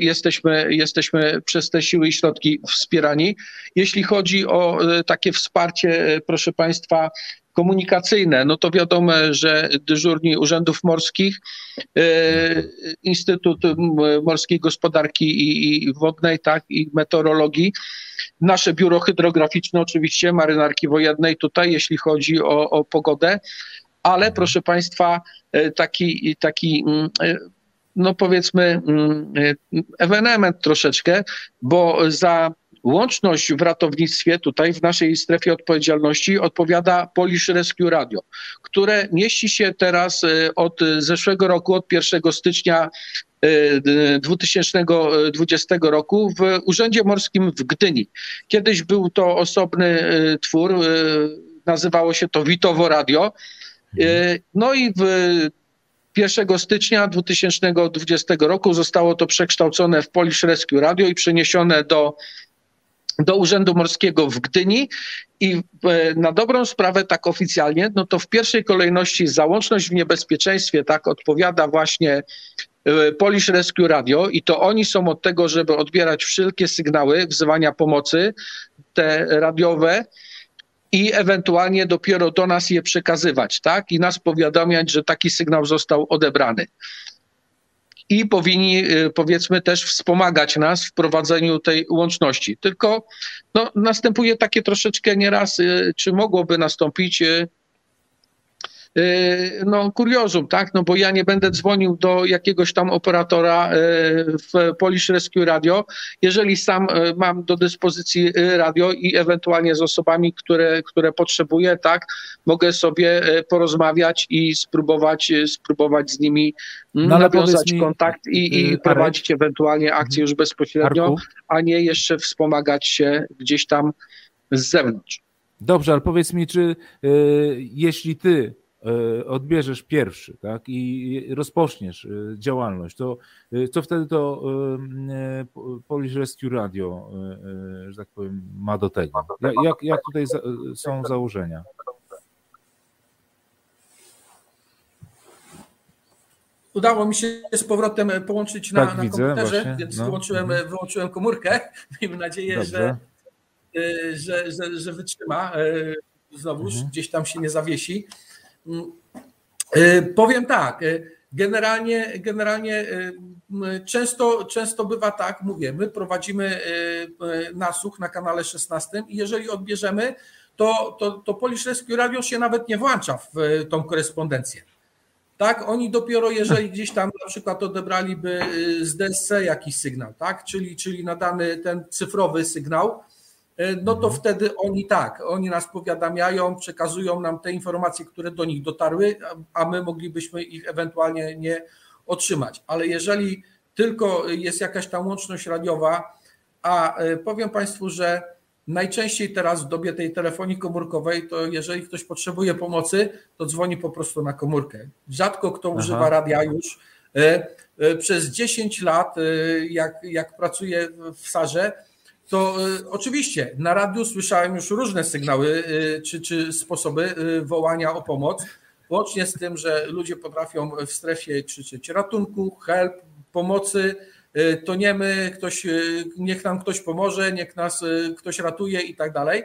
S2: jesteśmy, jesteśmy przez te siły i środki wspierani. Jeśli chodzi o takie wsparcie, proszę Państwa, komunikacyjne, no to wiadomo, że dyżurni urzędów morskich, Instytut Morskiej Gospodarki i, Wodnej, tak, i Meteorologii, nasze biuro hydrograficzne oczywiście, marynarki wojennej tutaj, jeśli chodzi o, o pogodę, ale proszę Państwa, e, taki, taki e, no powiedzmy ewenement troszeczkę, bo za Łączność w ratownictwie tutaj w naszej strefie odpowiedzialności odpowiada Polish Rescue Radio, które mieści się teraz e, od zeszłego roku, od 1 stycznia 2020 e, roku w Urzędzie Morskim w Gdyni. Kiedyś był to osobny e, twór, nazywało się to Witowo Radio. No i w 1 stycznia 2020 roku zostało to przekształcone w Polish Rescue Radio i przeniesione do do Urzędu Morskiego w Gdyni. I e, na dobrą sprawę tak oficjalnie, no to w pierwszej kolejności załączność w niebezpieczeństwie tak odpowiada właśnie e, Polish Rescue Radio. I to oni są od tego, żeby odbierać wszelkie sygnały wzywania pomocy, te radiowe i ewentualnie dopiero do nas je przekazywać, tak? I nas powiadamiać, że taki sygnał został odebrany i powinni y, powiedzmy też wspomagać nas w prowadzeniu tej łączności. Tylko no, następuje takie troszeczkę nieraz, y, czy mogłoby nastąpić y, no, kuriozum, tak? No bo ja nie będę dzwonił do jakiegoś tam operatora y, w Polish Rescue Radio, jeżeli sam y, mam do dyspozycji radio i ewentualnie z osobami, które, które potrzebuję, tak? Mogę sobie porozmawiać i spróbować, spróbować z nimi mm, no, nawiązać mi, kontakt i, i prowadzić ewentualnie akcję już bezpośrednio, Arku? a nie jeszcze wspomagać się gdzieś tam z zewnątrz.
S1: Dobrze, ale powiedz mi, czy y, jeśli ty odbierzesz pierwszy tak, i rozpoczniesz e, działalność, to e, co wtedy to Polish Rescue Radio, że tak powiem, ma do tego? Jak, jak tutaj są założenia?
S2: Udało mi się z powrotem połączyć na, tak, na komputerze, właśnie. więc no. wyłączyłem, mhm. wyłączyłem komórkę. [LAUGHS] Miejmy nadzieję, że, że, że, że wytrzyma. Znowuż mhm. gdzieś tam się nie zawiesi. Mm, y, powiem tak, y, generalnie, generalnie y, często, często bywa tak, mówię, my prowadzimy nasłuch na kanale 16 i jeżeli odbierzemy, to, to, to Polish Rescue Radio się nawet nie włącza w tą korespondencję. Tak, oni dopiero jeżeli gdzieś tam na przykład odebraliby z DSC jakiś sygnał, tak, czyli, czyli nadany ten cyfrowy sygnał, no to mhm. wtedy oni tak, oni nas powiadamiają, przekazują nam te informacje, które do nich dotarły, a my moglibyśmy ich ewentualnie nie otrzymać. Ale jeżeli tylko jest jakaś tam łączność radiowa, a e, powiem Państwu, że najczęściej teraz w dobie tej telefonii komórkowej, to jeżeli ktoś potrzebuje pomocy, to dzwoni po prostu na komórkę. Rzadko kto Aha. używa radia już. E, przez 10 lat, jak, jak pracuję w Sarze, to y, oczywiście na radiu słyszałem już różne sygnały y, czy, czy sposoby y, wołania o pomoc, łącznie z tym, że ludzie potrafią w strefie krzyczeć ratunku, help, pomocy, toniemy, ktoś, niech nam ktoś pomoże, niech nas ktoś ratuje i tak dalej.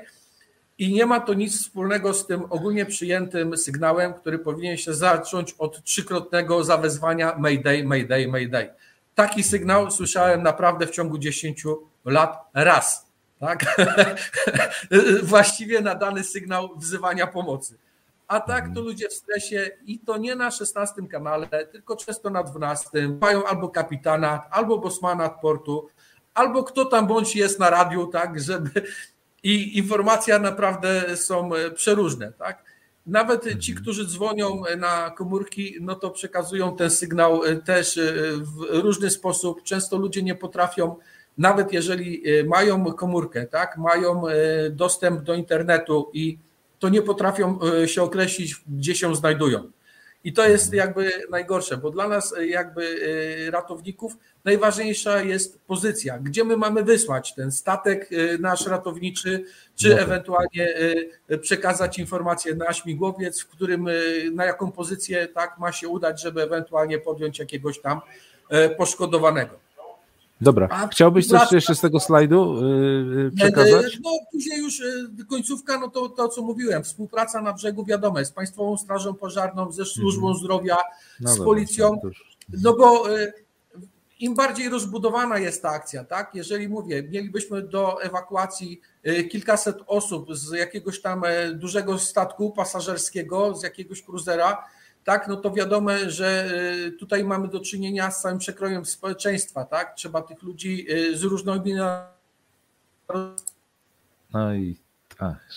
S2: I nie ma to nic wspólnego z tym ogólnie przyjętym sygnałem, który powinien się zacząć od trzykrotnego zawezwania Mayday, Mayday, Mayday. Taki sygnał słyszałem naprawdę w ciągu 10 lat raz. Tak? [LAUGHS] Właściwie na dany sygnał wzywania pomocy. A tak to ludzie w stresie i to nie na 16 kanale, tylko często na 12. Mają albo kapitana, albo bosmana portu, albo kto tam bądź jest na radiu, tak, żeby. I informacja naprawdę są przeróżne, tak. Nawet ci, mhm. którzy dzwonią na komórki, no to przekazują ten sygnał też w różny sposób. Często ludzie nie potrafią, nawet jeżeli mają komórkę, tak, mają dostęp do internetu i to nie potrafią e, się określić, gdzie się znajdują. I to jest jakby najgorsze, bo dla nas e, jakby e, ratowników najważniejsza jest pozycja, gdzie my mamy wysłać ten statek nasz ratowniczy, czy ewentualnie przekazać informację na śmigłowiec, w którym na jaką pozycję tak ma się udać, żeby ewentualnie podjąć jakiegoś tam poszkodowanego.
S1: Dobra, A chciałbyś coś jeszcze z tego slajdu yy, przekazać?
S2: No później już końcówka, no to to, co mówiłem, współpraca na brzegu wiadomo, z Państwową Strażą Pożarną, ze Służbą mm. Zdrowia, no z dobra, Policją, no bo im bardziej rozbudowana jest ta akcja, tak? Jeżeli mówię, mielibyśmy do ewakuacji kilkaset osób z jakiegoś tam dużego statku pasażerskiego, z jakiegoś kruzera, tak, no to wiadomo, że y, tutaj mamy do czynienia z całym przekrojem społeczeństwa, tak? Trzeba tych ludzi y, z różnymi
S1: no i ach,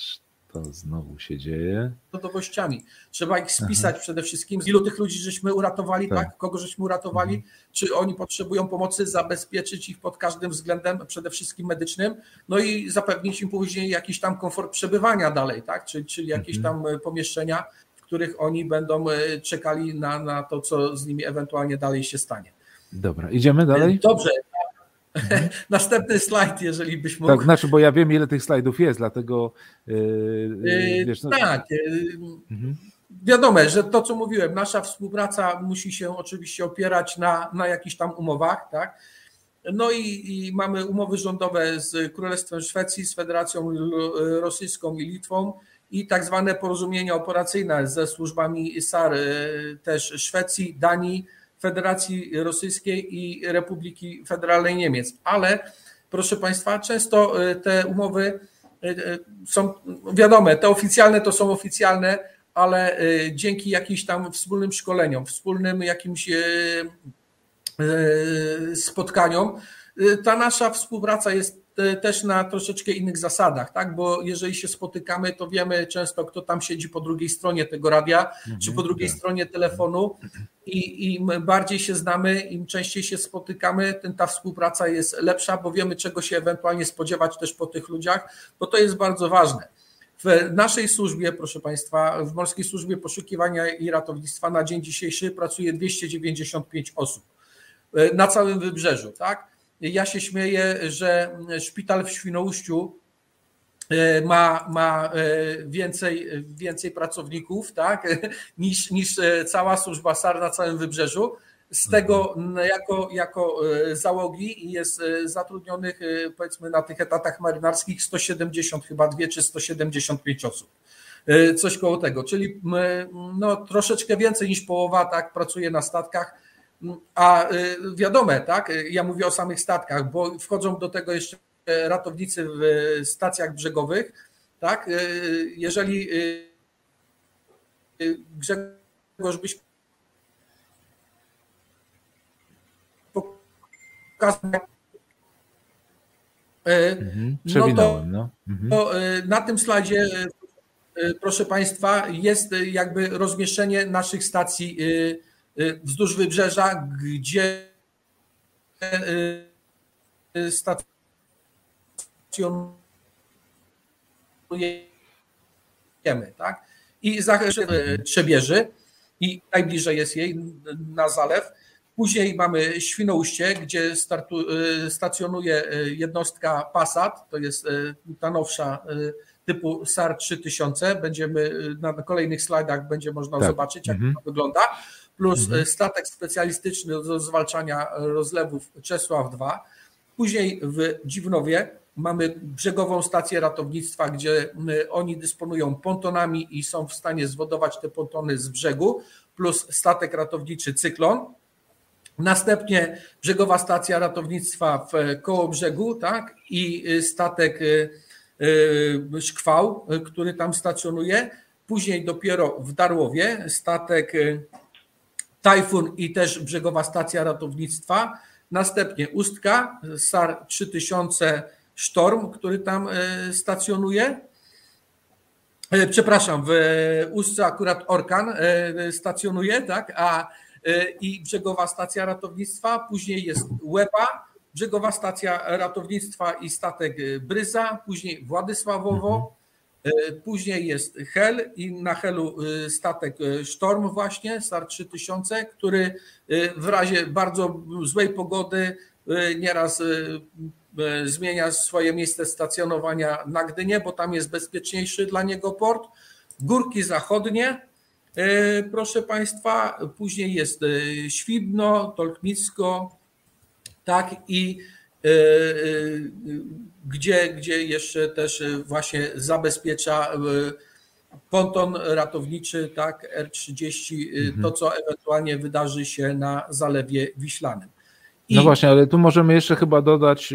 S1: to znowu się dzieje.
S2: Gotowościami. Trzeba ich spisać Aha. przede wszystkim, z ilu tych ludzi żeśmy uratowali, tak? tak? Kogo żeśmy uratowali, mhm. czy oni potrzebują pomocy, zabezpieczyć ich pod każdym względem, przede wszystkim medycznym, no i zapewnić im później jakiś tam komfort przebywania dalej, tak? Czyli, czyli jakieś mhm. tam pomieszczenia, których oni będą e, czekali na, na to, co z nimi ewentualnie dalej się stanie.
S1: Dobra, idziemy dalej?
S2: Dobrze. Mhm. [LAUGHS] Następny slajd, jeżeli byś mógł.
S1: Tak, znaczy, bo ja wiem, ile tych slajdów jest, dlatego. Yy,
S2: wiesz, no... Tak. Mhm. Wiadomo, że to, co mówiłem, nasza współpraca musi się oczywiście opierać na, na jakichś tam umowach, tak? No i, i, mamy umowy rządowe z Królestwem Szwecji, z Federacją Rosyjską i Litwą i tak zwane porozumienia operacyjne ze służbami SAR też Szwecji, Danii, Federacji Rosyjskiej i Republiki Federalnej Niemiec. Ale proszę Państwa, często e, te umowy e, są wiadome, te oficjalne to są oficjalne, ale dzięki jakimś tam wspólnym szkoleniom, wspólnym jakimś spotkaniom, ta nasza współpraca jest też na troszeczkę innych zasadach, tak? Bo jeżeli się spotykamy, to wiemy często, kto tam siedzi po drugiej stronie tego radia, mhm, czy po drugiej tak. stronie telefonu. I im bardziej się znamy, im częściej się spotykamy, tym ta współpraca jest lepsza, bo wiemy, czego się ewentualnie spodziewać też po tych ludziach, bo to jest bardzo ważne. W naszej służbie, proszę Państwa, w Morskiej Służbie Poszukiwania i Ratownictwa na dzień dzisiejszy pracuje 295 osób e, na całym wybrzeżu, tak? Ja się śmieję, że szpital w Świnoujściu e, ma, ma e, więcej, więcej pracowników tak, [LAUGHS] niż, niż e, cała służba SAR na całym wybrzeżu. Z tego jako, jako załogi jest zatrudnionych powiedzmy na tych etatach marynarskich 170 chyba dwie czy 175 osób. Coś koło tego, czyli no, troszeczkę więcej niż połowa tak pracuje na statkach a y, wiadome, tak? Ja mówię o samych statkach, bo wchodzą do tego jeszcze ratownicy w stacjach brzegowych, tak? Y, jeżeli y, Grzegorz byś pokazał
S1: mhm, no to, no.
S2: Mhm. to na tym slajdzie proszę Państwa jest jakby rozmieszczenie naszych stacji wzdłuż wybrzeża, gdzie y, stacjonujemy, tak? I za Trzebieży i najbliżej jest jej na zalew. Później mamy Świnoujście, gdzie startu, y, stacjonuje jednostka Passat, to jest ta nowsza typu SAR 3000. Będziemy na kolejnych slajdach będzie można tak. zobaczyć, jak mhm. to wygląda plus mhm. E, statek specjalistyczny do zwalczania rozlewów Czesław 2. Później w Dziwnowie Mamy brzegową stację ratownictwa, gdzie oni dysponują pontonami i są w stanie zwodować te pontony z brzegu, plus statek ratowniczy Cyklon. Następnie brzegowa stacja ratownictwa w koło brzegu, tak, i statek Szkwał, który tam stacjonuje. Później dopiero w Darłowie statek Tajfun i też brzegowa stacja ratownictwa. Następnie Ustka, SAR 3000 Sztorm, który tam e, stacjonuje. E, przepraszam, w Ustce akurat Orkan e, stacjonuje, tak, a i brzegowa stacja ratownictwa. Później jest Łeba, brzegowa stacja ratownictwa i statek Bryza, później Władysławowo. Później jest Hel i na Helu statek Sztorm właśnie, SAR 3000, który w razie bardzo złej pogody nieraz E, zmienia swoje miejsce stacjonowania na Gdynię, bo tam jest bezpieczniejszy dla niego port. Górki Zachodnie, e, proszę Państwa, później jest e, Świdno, Tolkmicko, tak i gdzie, gdzie jeszcze też właśnie zabezpiecza ponton ratowniczy, tak, R30, mhm. to co ewentualnie wydarzy się na Zalewie Wiślanym.
S1: I... No właśnie, ale tu możemy jeszcze chyba dodać,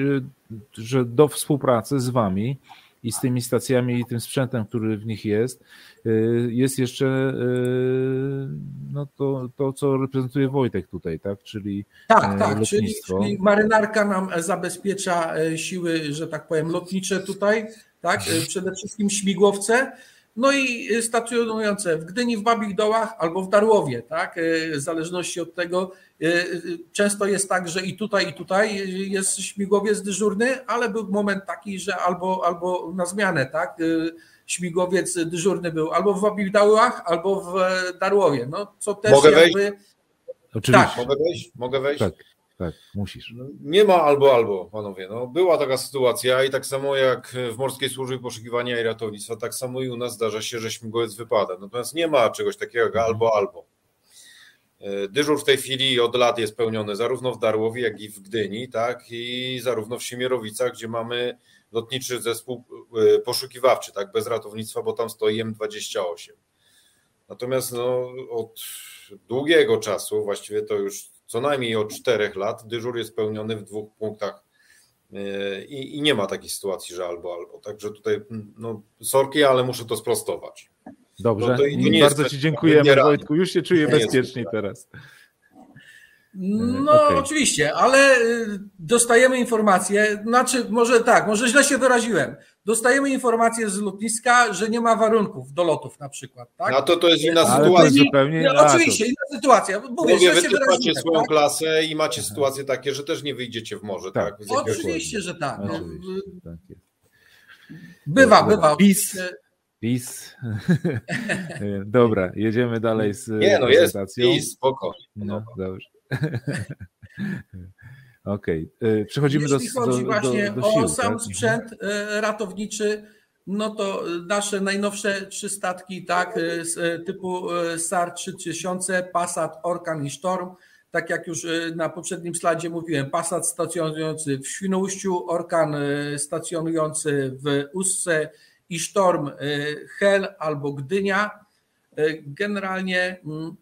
S1: że do współpracy z Wami i z tymi stacjami i tym sprzętem, który w nich jest, y, jest jeszcze y, no to, to co reprezentuje Wojtek tutaj, tak? Czyli
S2: tak, tak, czyli, czyli marynarka nam zabezpiecza siły, że tak powiem, lotnicze tutaj, tak? Przede wszystkim śmigłowce. No i stacjonujące w Gdyni, w Babich Dołach albo w Darłowie, tak? W zależności od tego, E, często jest tak, że i tutaj, i tutaj jest śmigłowiec dyżurny, ale był moment taki, że albo, albo na zmianę, tak? E, śmigłowiec dyżurny był albo w Wabigdałach, albo w Darłowie. No, co też
S3: Mogę jakby... wejść?
S1: Oczywiście.
S3: Tak. Mogę wejść? Mogę wejść?
S1: Tak. Tak, musisz.
S3: No, nie ma albo, albo, panowie. No, była taka sytuacja i tak samo jak w Morskiej Służbie Poszukiwania i Ratownictwa, tak samo i u nas zdarza się, że śmigłowiec wypada. Natomiast nie ma czegoś takiego jak mhm. albo, albo. E, dyżur w tej chwili od lat jest pełniony zarówno w Darłowie, jak i w Gdyni, tak, i zarówno w Siemierowicach, gdzie mamy lotniczy zespół e, poszukiwawczy, tak, bez ratownictwa, bo tam stoi M28. Natomiast no, od długiego czasu, właściwie to już co najmniej od czterech lat, dyżur jest pełniony w dwóch punktach e, i, i nie ma takiej sytuacji, że albo, albo. Także tutaj, no, sorki, ale muszę to sprostować.
S1: Dobrze, no to bardzo Ci dziękujemy Wojtku, już się czuję bezpieczniej teraz.
S2: No okay. oczywiście, ale y, dostajemy informacje, znaczy może tak, może źle się wyraziłem. Dostajemy informacje z lotniska, że nie ma warunków do lotów na przykład. Tak?
S3: No to to jest inna ale sytuacja.
S1: Jest zupełnie...
S2: No, oczywiście, inna sytuacja. Mówię,
S3: Mówię wy macie swoją tak? klasę i macie sytuacje takie, że też nie wyjdziecie w morze. Tak, tak?
S2: Oczywiście, że tak. No, oczywiście, tak bywa, bywa.
S1: PiS [LAUGHS] PiS. Dobra, jedziemy dalej z
S3: Nie, no jest PiS, spoko.
S1: No, dobrze. [LAUGHS] Okej, okay. przechodzimy
S2: Jeśli
S1: do
S2: chodzi
S1: do,
S2: właśnie
S1: do, do sił,
S2: o sam tak? sprzęt e, ratowniczy, no to nasze najnowsze trzy statki, tak, e, typu e, SAR 3000, Passat, Orkan i Storm, tak jak już na poprzednim slajdzie mówiłem, Passat stacjonujący w Świnoujściu, Orkan stacjonujący w Ustce i Sztorm y, Hel albo Gdynia. Y, generalnie mm,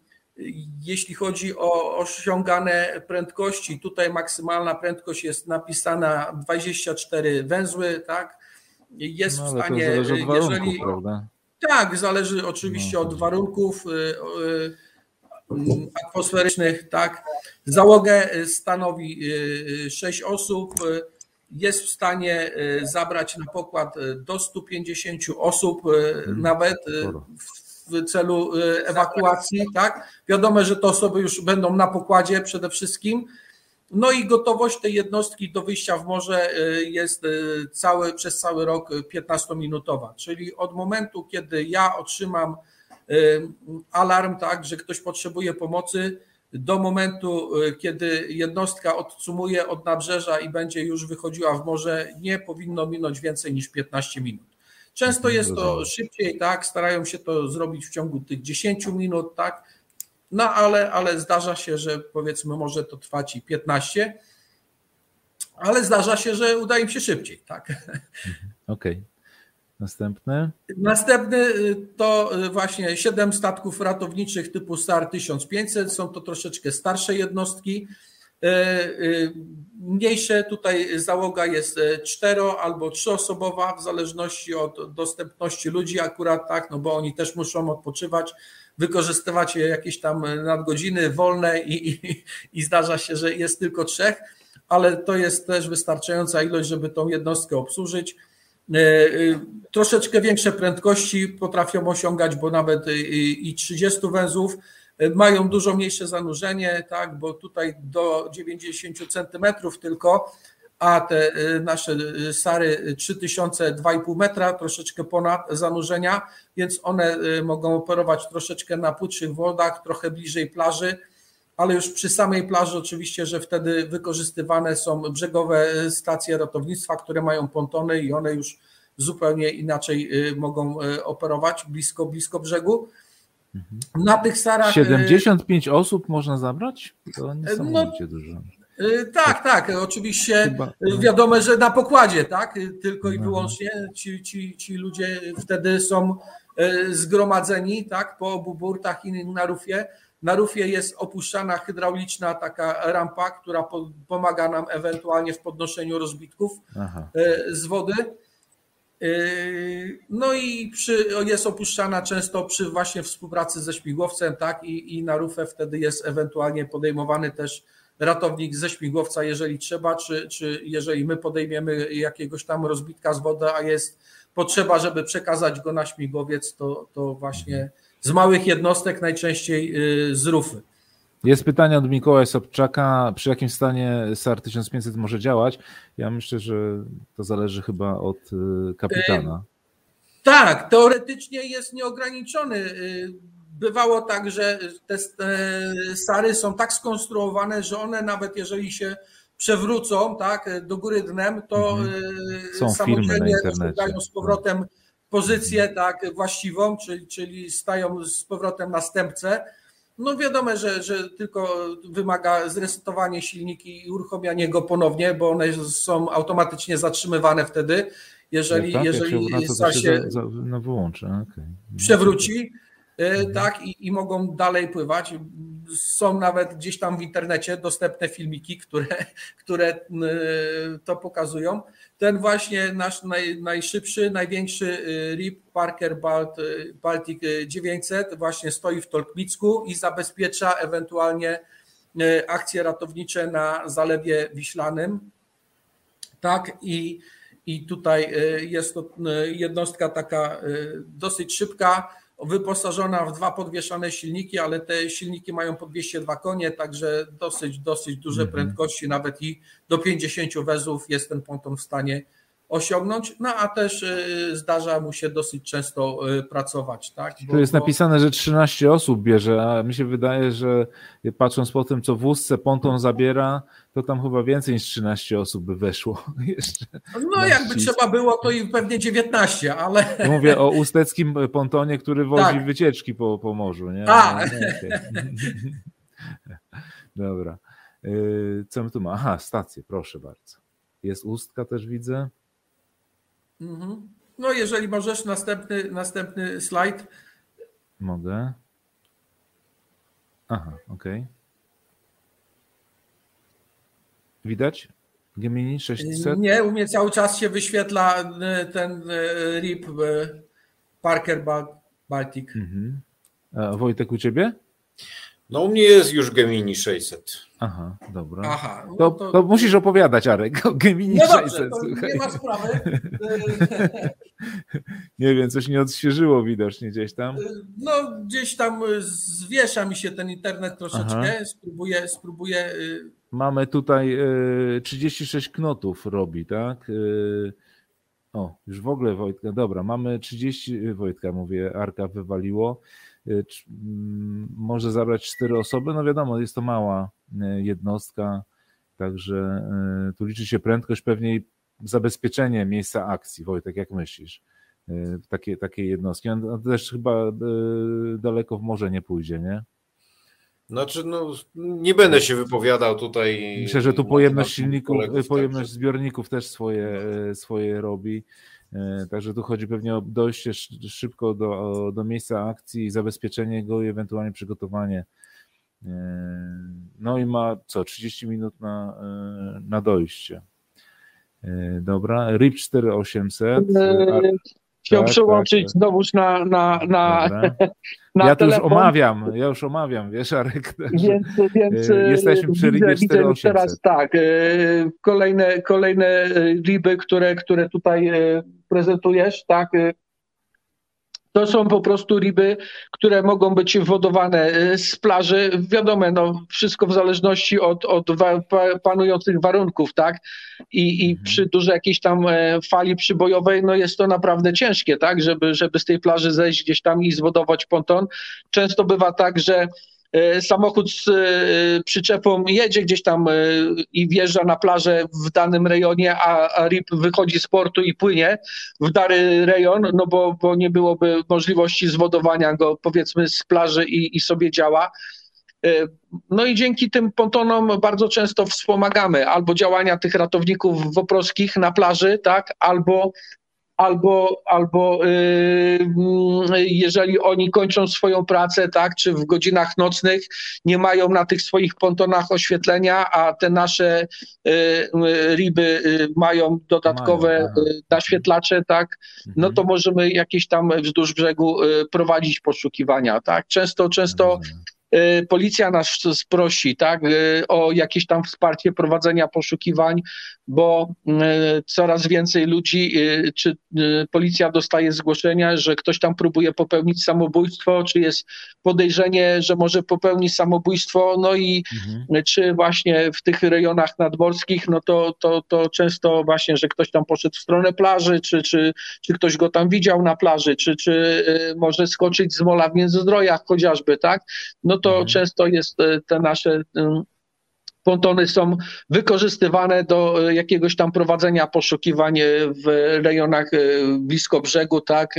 S2: jeśli chodzi o osiągane prędkości, tutaj maksymalna prędkość jest napisana 24 węzły, tak? Jest no, w stanie,
S1: warunków, jeżeli. Prawda?
S2: Tak, zależy oczywiście no, od warunków y, atmosferycznych, tak. Załogę stanowi 6 osób jest w stanie zabrać na pokład do 150 osób, mhm. nawet w celu ewakuacji, tak? Wiadomo, że te osoby już będą na pokładzie przede wszystkim. No i gotowość tej jednostki do wyjścia w morze jest cały, przez cały rok 15-minutowa, czyli od momentu, kiedy ja otrzymam alarm, tak, że ktoś potrzebuje pomocy, do momentu, y, kiedy jednostka odsumuje od nabrzeża i będzie już wychodziła w morze, nie powinno minąć więcej niż 15 minut. Często jest to szybciej, tak, starają się to zrobić w ciągu tych 10 minut, tak, no ale, ale zdarza się, że powiedzmy może to trwać i 15. ale zdarza się, że uda im się szybciej. Tak?
S1: Okej. Okay. Następny?
S2: Następny to y, właśnie 7 statków ratowniczych typu STAR 1500. Są to troszeczkę starsze jednostki. Y, mniejsze tutaj załoga jest cztero albo trzyosobowa, w zależności od dostępności ludzi akurat tak, no bo oni też muszą odpoczywać, wykorzystywać jakieś tam nadgodziny wolne i, i, i zdarza się, że jest tylko trzech, ale to jest też wystarczająca ilość, żeby tą jednostkę obsłużyć. E, e, troszeczkę większe prędkości potrafią osiągać, bo nawet i 30 węzłów e, mają dużo mniejsze zanurzenie, tak, bo tutaj do 90 centymetrów tylko, a te nasze Sary 3000, 2,5 metra, troszeczkę ponad zanurzenia, więc one mogą operować troszeczkę na płytszych wodach, trochę bliżej plaży ale już przy samej plaży oczywiście, że wtedy wykorzystywane są brzegowe stacje ratownictwa, które mają pontony i one już zupełnie inaczej y, mogą y, operować blisko, blisko brzegu.
S1: Na tych sarach. 75 y, osób można zabrać? To niesamowicie no, dużo.
S2: Tak, tak, oczywiście Chyba, no. wiadomo, że na pokładzie, tak, tylko i no. wyłącznie ci, ci, ci ludzie wtedy są zgromadzeni, tak, po obu burtach i na rufie. Na rufie jest opuszczana hydrauliczna taka rampa, która po, pomaga nam ewentualnie w podnoszeniu rozbitków Aha. Z wody. E, no i przy, jest opuszczana często przy właśnie współpracy ze śmigłowcem, tak, i, i na rufę wtedy jest ewentualnie podejmowany też ratownik ze śmigłowca, jeżeli trzeba, czy, czy jeżeli my podejmiemy jakiegoś tam rozbitka z wody, a jest potrzeba, żeby przekazać go na śmigłowiec, to, to właśnie z małych jednostek, najczęściej y, z rufy.
S1: Jest pytanie od Mikołaja Sobczaka, przy jakim stanie SAR 1500 może działać? Ja myślę, że to zależy chyba od y, kapitana.
S2: Y, tak, teoretycznie jest nieograniczony. Bywało tak, że te SARy są tak skonstruowane, że one nawet jeżeli się przewrócą tak, do góry dnem, to mhm. samodzielnie dają z powrotem pozycję tak właściwą, czyli, czyli stają z powrotem następcę. No wiadomo, że, że tylko wymaga zresetowanie silniki i uruchomianie go ponownie, bo one są automatycznie zatrzymywane wtedy, jeżeli, tak, jeżeli
S1: jak się, się za, za, no wyłączy. Okay.
S2: przewróci. E, mhm. tak, i, i mogą dalej pływać. Są nawet gdzieś tam w internecie dostępne filmiki, które, które e, to pokazują. Ten właśnie nasz naj, najszybszy, największy y, RIP Parker Balt, y, Baltic 900 właśnie stoi w Tolkmicku i zabezpiecza ewentualnie y, akcje ratownicze na Zalewie Wiślanym. Tak i, i tutaj jest to jednostka taka dosyć szybka, wyposażona w dwa podwieszane silniki, ale te silniki mają po 202 konie, także dosyć, dosyć duże -hmm. prędkości, nawet i do 50 wezów jest ten ponton w stanie osiągnąć, no a też y, zdarza mu się dosyć często y, pracować. Tak?
S1: Bo, tu jest bo... napisane, że 13 osób bierze, a mi się wydaje, że patrząc po tym, co w wózce ponton zabiera, to tam chyba więcej niż 13 osób by weszło [LAUGHS] jeszcze.
S2: No jakby trzeba było, to i pewnie 19, ale...
S1: Mówię o usteckim pontonie, który wozi tak. wycieczki po, po morzu. Nie?
S2: A. No, [LAUGHS]
S1: Dobra. Y, co my tu mamy? Aha, stację, proszę bardzo. Jest ustka też widzę.
S2: Mhm. No jeżeli możesz, następny, następny slajd.
S1: Mogę. Aha, okej. Okay. Widać? Gemini 600?
S2: Nie, u mnie cały czas się wyświetla y, ten y, RIP y, Parker Baltic. Mhm.
S1: A Wojtek u ciebie?
S3: No u mnie jest już Gemini 600.
S1: Aha, dobra. Aha, no to, to... to, musisz opowiadać, Arek, o Gemini
S2: no
S1: 600.
S2: Dobrze, nie ma sprawy. [LAUGHS]
S1: nie wiem, coś nie odświeżyło widocznie gdzieś tam.
S2: No gdzieś tam zwiesza mi się ten internet troszeczkę, spróbuję, spróbuję. Y-
S1: Mamy tutaj 36 y, knotów robi, tak? Y, o, już w ogóle Wojtka, dobra, mamy 30, Wojtka mówię, Arka wywaliło. Y, mm, może zabrać cztery osoby. No wiadomo, jest to mała y, jednostka, także y, tu liczy się prędkość, pewnie i zabezpieczenie miejsca akcji. Wojtek, jak myślisz? Takie, takie jednostki. On też chyba daleko w morze nie pójdzie, nie?
S3: Znaczy, no, nie będę się wypowiadał tutaj.
S1: Myślę, że tu pojemność silników, pojemność zbiorników też swoje, e, swoje robi. E, także tu chodzi pewnie o dojście szybko do, do miejsca akcji zabezpieczenie go i ewentualnie przygotowanie. E, no i ma co, 30 minut na, na dojście. Dobra, RIP 4800.
S2: Chciał tak, przełączyć tak, znowuż na, na, na, [LAUGHS]
S1: na Ja to już omawiam, ja już omawiam, wiesz, Arek.
S2: Więc, więc [LAUGHS]
S1: e, jesteśmy przy Ribie 4800.
S2: Teraz tak, e, kolejne, kolejne riby, które, które tutaj e, prezentujesz, tak, to są po prostu ryby, które mogą być wodowane y, z plaży. Wiadomo, no, wszystko w zależności od, od panujących warunków, tak? I, i mhm. przy dużej jakiejś tam e, fali przybojowej, no jest to naprawdę ciężkie, tak? Żeby, żeby z tej plaży zejść gdzieś tam i zwodować ponton. Często bywa tak, że samochód z e, przyczepą jedzie gdzieś tam e, i wjeżdża na plażę w danym rejonie, a, a RIP wychodzi z portu i płynie w dany rejon, no bo, bo nie byłoby możliwości zwodowania go powiedzmy z plaży i, i sobie działa. No i dzięki tym pontonom bardzo często wspomagamy albo działania tych ratowników woproskich na plaży, tak, albo albo, albo yy, jeżeli oni kończą swoją pracę, tak, czy w godzinach nocnych nie mają na tych swoich pontonach oświetlenia, a te nasze yy, riby yy, mają dodatkowe mają, y, naświetlacze, tak, no to mhm. możemy jakieś tam wzdłuż brzegu y, prowadzić poszukiwania, tak. Często, często Y, policja nas prosi tak, y, o jakieś tam wsparcie prowadzenia poszukiwań, bo y, coraz więcej ludzi, czy policja dostaje zgłoszenia, że ktoś tam próbuje popełnić samobójstwo, czy jest podejrzenie, że może popełnić samobójstwo, no i mhm. czy właśnie w tych rejonach nadmorskich, no to, to, to często właśnie, że ktoś tam poszedł w stronę plaży, czy, czy, czy ktoś go tam widział na plaży, czy, czy może skoczyć z mola w Międzyzdrojach chociażby, tak, no to mhm. często jest e, te nasze pontony są wykorzystywane do e, jakiegoś tam prowadzenia poszukiwań e, w rejonach blisko brzegu, tak,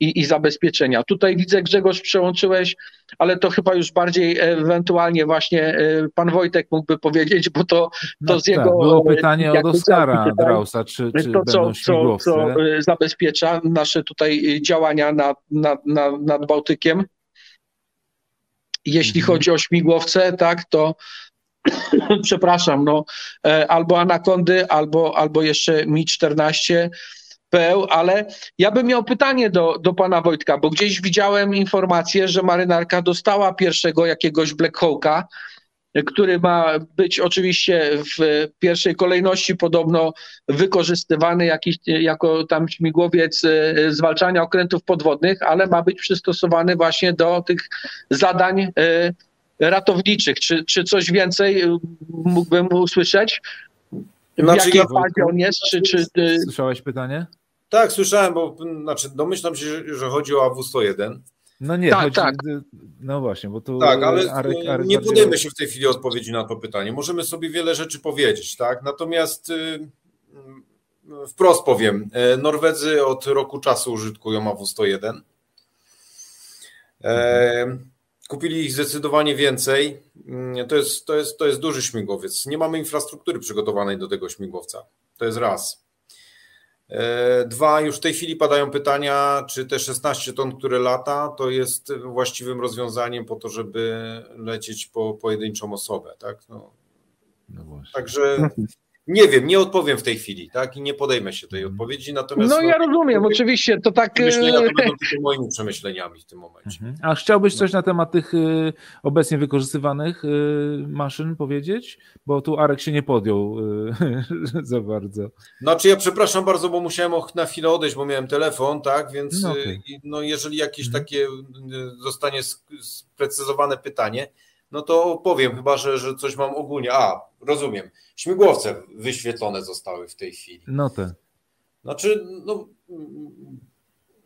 S2: i, i zabezpieczenia. Tutaj widzę, Grzegorz, przełączyłeś, ale to chyba już bardziej ewentualnie właśnie pan Wojtek mógłby powiedzieć, bo to, to
S1: no
S2: z jego... Tak,
S1: było pytanie od Oskara Drausa, czy, czy to, co, co, co
S2: zabezpiecza nasze tutaj działania nad, nad, nad, nad Bałtykiem. Jeśli mhm. chodzi o śmigłowce, tak, to [CLEARS THROAT] przepraszam, no, e, albo Anakondy, albo, albo jeszcze Mi-14 PL, ale ja bym miał pytanie do, do pana Wojtka, bo gdzieś widziałem informację, że marynarka dostała pierwszego jakiegoś Black Hawka, który ma być oczywiście w pierwszej kolejności podobno wykorzystywany jakiś, jako tam śmigłowiec e, zwalczania okrętów podwodnych, ale ma być przystosowany właśnie do tych zadań e, ratowniczych. Czy, czy coś więcej mógłbym usłyszeć? W znaczy, jakiej fazie on jest? Czy, czy...
S1: Słyszałeś pytanie?
S3: Tak, słyszałem, bo znaczy domyślam się, że chodzi o AW-101.
S1: No nie, tak, chodzi, tak. No właśnie, bo tu.
S3: Tak, ale Arek, Arek nie podejmę się w tej chwili odpowiedzi na to pytanie. Możemy sobie wiele rzeczy powiedzieć, tak? Natomiast y, wprost powiem, y, Norwedzy od roku czasu użytkują AW101. E, kupili ich zdecydowanie więcej. Mm, to jest, to, jest, to jest duży śmigłowiec. Nie mamy infrastruktury przygotowanej do tego śmigłowca. To jest raz. E, dwa, już w tej chwili padają pytania, czy te 16 ton, które lata, to jest właściwym rozwiązaniem po to, żeby lecieć po pojedynczą osobę, tak? No. No Także nie wiem, nie odpowiem w tej chwili, tak? I nie podejmę się tej mhm. odpowiedzi. Natomiast
S2: no, ja rozumiem, oczywiście. To tak.
S3: Przemyślenia to będą tylko moimi przemyśleniami w tym momencie.
S1: Mhm. A chciałbyś coś na temat tych y, obecnie wykorzystywanych y, maszyn powiedzieć? Bo tu Arek się nie podjął y, [LAUGHS] za bardzo.
S3: Znaczy, ja przepraszam bardzo, bo musiałem na chwilę odejść, bo miałem telefon, tak? Więc no, okay. no jeżeli jakieś mhm. takie zostanie sprecyzowane pytanie, no to powiem, chyba że, że coś mam ogólnie. A, rozumiem. Śmigłowce wyświetlone zostały w tej chwili.
S1: No te.
S3: Znaczy, no.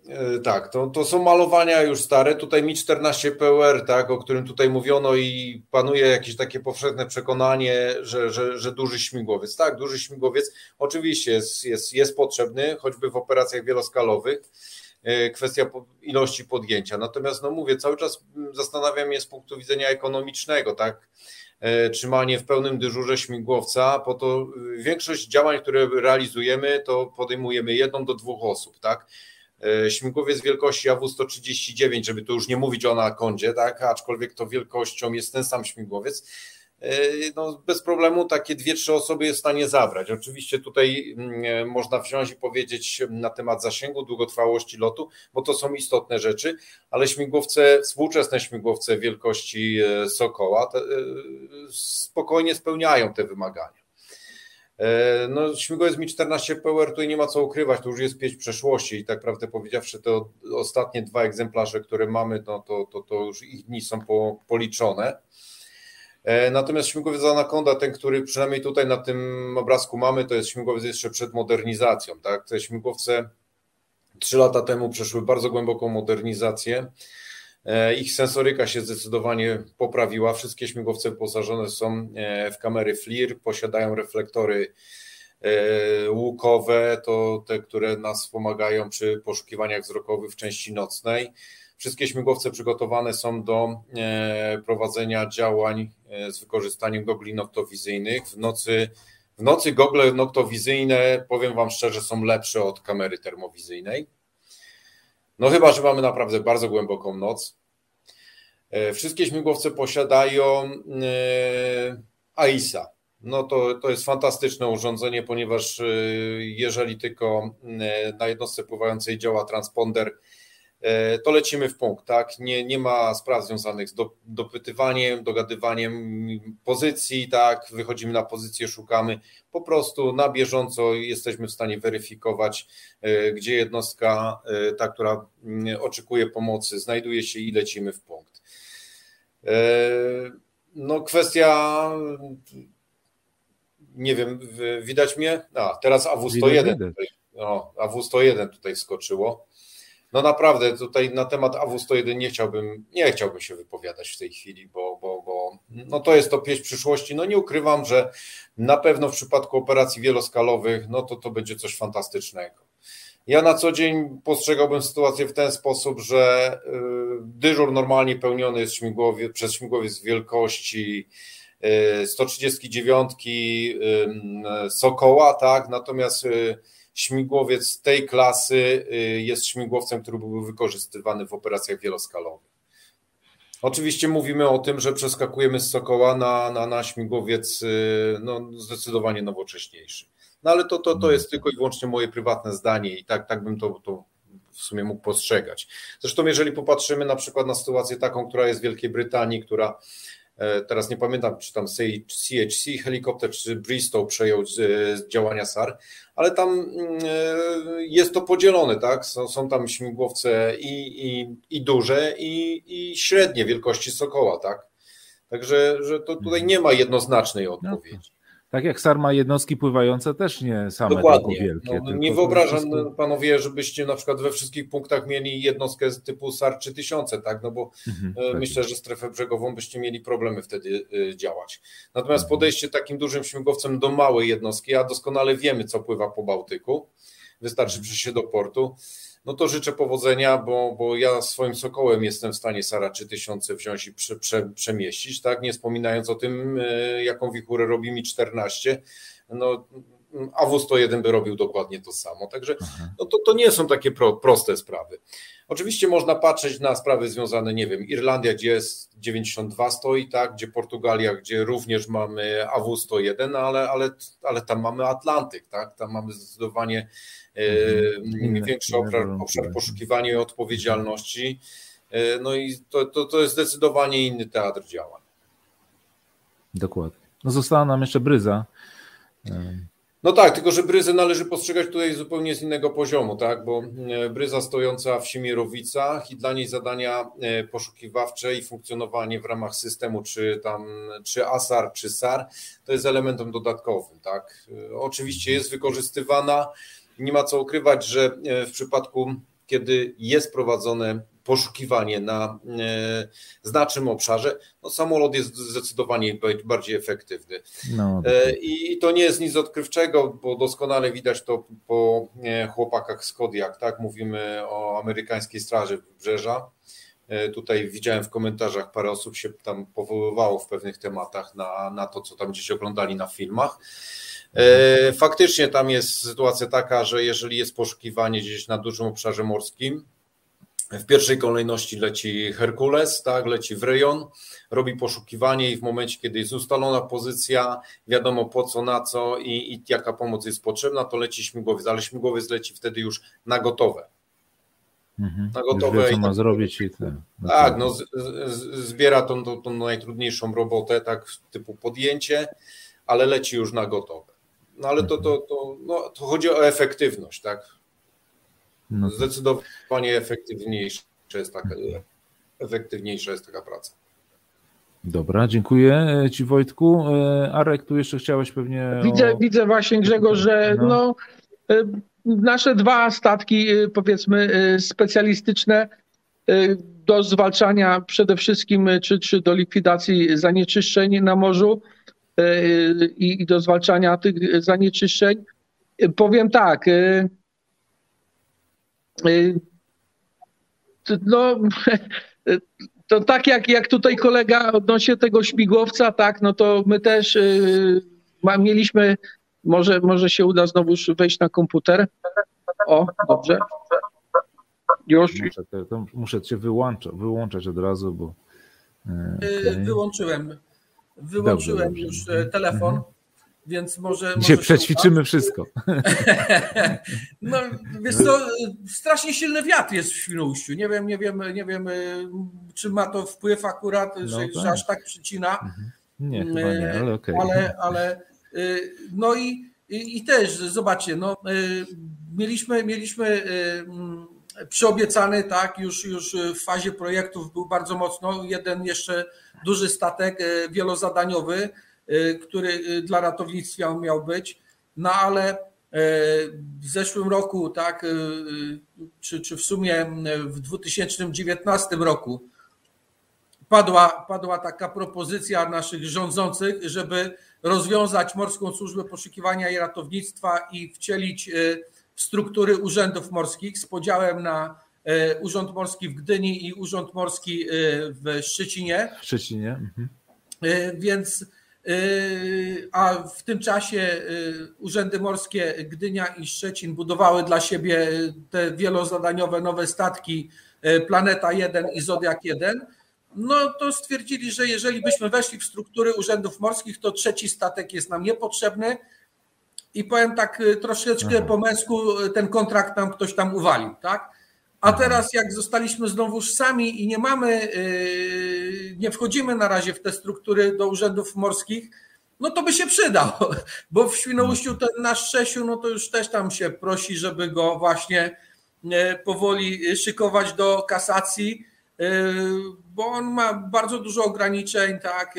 S3: E, tak, to, to są malowania już stare. Tutaj Mi 14 PUR, tak, o którym tutaj mówiono i panuje jakieś takie powszechne przekonanie, że, że, że duży śmigłowiec. Tak, duży śmigłowiec oczywiście jest, jest, jest potrzebny, choćby w operacjach wieloskalowych kwestia ilości podjęcia. Natomiast no mówię, cały czas zastanawiam się z punktu widzenia ekonomicznego, tak, trzymanie w pełnym dyżurze śmigłowca, po to większość działań, które realizujemy, to podejmujemy jedną do dwóch osób, tak, E, śmigłowiec wielkości AW139, żeby tu już nie mówić o anakondzie, tak, aczkolwiek to wielkością jest ten sam śmigłowiec, e, no bez problemu takie dwie, trzy osoby jest w stanie zabrać. Oczywiście tutaj mm, e, można wziąć i powiedzieć na temat zasięgu, długotrwałości lotu, bo to są istotne rzeczy, ale śmigłowce, współczesne śmigłowce wielkości Sokoła spokojnie spełniają te wymagania. E, no, śmigłowiec Mi-14 Power tutaj nie ma co ukrywać, to już jest pieśń przeszłości i tak prawdę powiedziawszy, te ostatnie dwa egzemplarze, które mamy, no, to, to, to już ich dni są po, policzone. E, natomiast śmigłowiec Anaconda, ten, który przynajmniej tutaj na tym obrazku mamy, to jest śmigłowiec jeszcze przed modernizacją. Tak? Te śmigłowce trzy lata temu przeszły bardzo głęboką modernizację. E, ich sensoryka się zdecydowanie poprawiła. Wszystkie śmigłowce wyposażone są e, w kamery FLIR, posiadają reflektory łukowe, to te, które nas pomagają przy poszukiwaniach wzrokowych w części nocnej. Wszystkie śmigłowce przygotowane są do prowadzenia działań z wykorzystaniem gogli noktowizyjnych. W nocy, w nocy gogle noktowizyjne, powiem Wam szczerze, są lepsze od kamery termowizyjnej. No chyba, że mamy naprawdę bardzo głęboką noc. E, wszystkie śmigłowce posiadają e, AISA. No to, to jest fantastyczne urządzenie, ponieważ e, jeżeli tylko na jednostce pływającej działa transponder, to lecimy w punkt, tak? Nie, nie ma spraw związanych z do, dopytywaniem, dogadywaniem pozycji, tak? Wychodzimy na pozycję, szukamy. Po prostu na bieżąco jesteśmy w stanie weryfikować, gdzie jednostka, ta, która mm, oczekuje pomocy, znajduje się i lecimy w punkt. No kwestia, nie wiem, widać mnie? A, teraz AW101 tutaj, no, AW101 tutaj skoczyło. No naprawdę tutaj na temat AW101 nie chciałbym, nie chciałbym się wypowiadać w tej chwili, bo, bo, bo no to jest to pieśń przyszłości. No nie ukrywam, że na pewno w przypadku operacji wieloskalowych, no to to będzie coś fantastycznego. Ja na co dzień postrzegałbym sytuację w ten sposób, że y, dyżur normalnie pełniony jest śmigłowie, przez śmigłowiec wielkości 139 y, Sokoła, tak? Natomiast y, śmigłowiec tej klasy jest śmigłowcem, który byłby wykorzystywany w operacjach wieloskalowych. Oczywiście mówimy o tym, że przeskakujemy z Sokoła na, na, na śmigłowiec no, zdecydowanie nowocześniejszy. No ale to, to, to jest tylko i wyłącznie moje prywatne zdanie i tak, tak bym to, to w sumie mógł postrzegać. Zresztą jeżeli popatrzymy na przykład na sytuację taką, która jest w Wielkiej Brytanii, która teraz nie pamiętam, czy tam CHC helikopter, czy Bristow przejął działania SAR, ale tam mm, e, jest to podzielone, tak? Są, są tam śmigłowce i, i, i duże, i, i średnie wielkości Sokoła, tak? Także że to tutaj nie ma jednoznacznej no odpowiedzi.
S1: Tak jak SAR ma jednostki pływające, też nie same
S3: Dokładnie.
S1: wielkie.
S3: No, nie wyobrażam wszystko... panowie, żebyście na przykład we wszystkich punktach mieli jednostkę typu SAR 3000, tak? No bo mhm, e, tak. myślę, że strefę brzegową byście mieli problemy wtedy e, działać. Natomiast mhm. podejście takim dużym śmigłowcem do małej jednostki, a doskonale wiemy, co pływa po Bałtyku, wystarczy mhm. przyjść się do portu no to życzę powodzenia, bo, bo ja swoim Sokołem jestem w stanie Sara 3000 wziąć i prze, prze, przemieścić, tak? Nie wspominając o tym, e, jaką wichurę robi mi 14. No, AW101 by robił dokładnie to samo. Także no to, to nie są takie pro, proste sprawy. Oczywiście można patrzeć na sprawy związane, nie wiem, Irlandia, gdzie jest 92 stoi, tak, gdzie Portugalia, gdzie również mamy AW101, ale, ale, ale tam mamy Atlantyk, tak, tam mamy zdecydowanie mhm. większy obszar, obszar poszukiwania i odpowiedzialności. E, no i to, to, to jest zdecydowanie inny teatr działań.
S1: Dokładnie. No została nam jeszcze bryza.
S3: No tak, tylko że bryzę należy postrzegać tutaj zupełnie z innego poziomu, tak? Bo e, bryza stojąca w Siemierowicach i dla niej zadania e, poszukiwawcze i funkcjonowanie w ramach systemu, czy tam, czy ASAR, czy SAR, to jest elementem dodatkowym, tak? Oczywiście jest wykorzystywana, nie ma co ukrywać, że w przypadku, kiedy jest prowadzone poszukiwanie na e, znacznym obszarze, no samolot jest zdecydowanie bardziej efektywny. No, I to nie jest nic odkrywczego, bo doskonale widać to po chłopakach z Kodiak, tak? Mówimy o amerykańskiej straży wybrzeża. Tutaj widziałem w komentarzach parę osób się tam powoływało w pewnych tematach na, na to, co tam gdzieś oglądali na filmach. E, faktycznie tam jest sytuacja taka, że jeżeli jest poszukiwanie gdzieś na dużym obszarze morskim, w pierwszej kolejności leci Herkules, tak, leci w rejon, robi poszukiwanie i w momencie, kiedy jest ustalona pozycja, wiadomo po co, na co i, i jaka pomoc jest potrzebna, to leci śmigłowiec, ale śmigłowiec leci wtedy już na gotowe.
S1: Mhm. Na gotowe. Wie, co ma zrobić i ten.
S3: Tak, no, z, z, zbiera tą, tą, tą najtrudniejszą robotę, tak, typu podjęcie, ale leci już na gotowe. No ale to, to, to, no, to chodzi o efektywność, tak? No. Zdecydowanie efektywniejsza jest taka, efektywniejsza jest taka praca.
S1: Dobra, dziękuję Ci Wojtku. E, Arek, tu jeszcze chciałeś pewnie.
S4: Widzę, o... widzę właśnie Grzegorz, że no. no. E, nasze dwa statki, e, powiedzmy, specjalistyczne do zwalczania przede wszystkim, czy, czy do likwidacji zanieczyszczeń na morzu, i, i do zwalczania tych zanieczyszczeń. Powiem tak, no, [LAUGHS] to tak jak, jak tutaj kolega odnośnie tego śmigłowca, tak, no to my też y, mieliśmy, może, może się uda znowu wejść na komputer. O, dobrze.
S1: Już. Muszę, to, muszę cię wyłączać, wyłączać od razu, bo.
S2: Okay. Wyłączyłem. Wyłączyłem dobrze, dobrze. już e, telefon, mhm. Więc może.
S1: Dzisiaj przećwiczymy wszystko. [LAUGHS]
S2: no, wiesz co, strasznie silny wiatr jest w Świnoujściu. Nie wiem, nie wiem, nie wiem, czy ma to wpływ akurat, no że, tak. że, aż tak przycina. Mhm.
S1: Nie, chyba nie, ale okej. Okay.
S2: Ale, ale no i, i, i, też zobaczcie, no, mieliśmy, mieliśmy przyobiecany, tak, już, już w fazie projektów był bardzo mocno. Jeden jeszcze duży statek wielozadaniowy, który e, dla ratownictwa miał być. No ale w zeszłym roku, tak, czy, czy w sumie w 2019 roku padła, padła taka propozycja naszych rządzących, żeby rozwiązać Morską Służbę Poszukiwania i Ratownictwa i wcielić w struktury urzędów morskich z podziałem na Urząd Morski w Gdyni i Urząd Morski w Szczecinie.
S1: W Szczecinie. Mhm.
S2: Więc a w tym czasie urzędy morskie Gdynia i Szczecin budowały dla siebie te wielozadaniowe nowe statki Planeta 1 i Zodiak 1. No to stwierdzili, że jeżeli byśmy weszli w struktury urzędów morskich, to trzeci statek jest nam niepotrzebny i powiem tak troszeczkę Aha. po męsku ten kontrakt nam ktoś tam uwalił, tak? A teraz jak zostaliśmy znowuż sami i nie mamy, y, nie wchodzimy na razie w te struktury do urzędów morskich, no to by się przydał, [LAUGHS] bo w Świnoujściu ten nasz Czesiu, no to już też tam się prosi, żeby go właśnie powoli szykować do kasacji, bo on ma bardzo dużo ograniczeń, tak,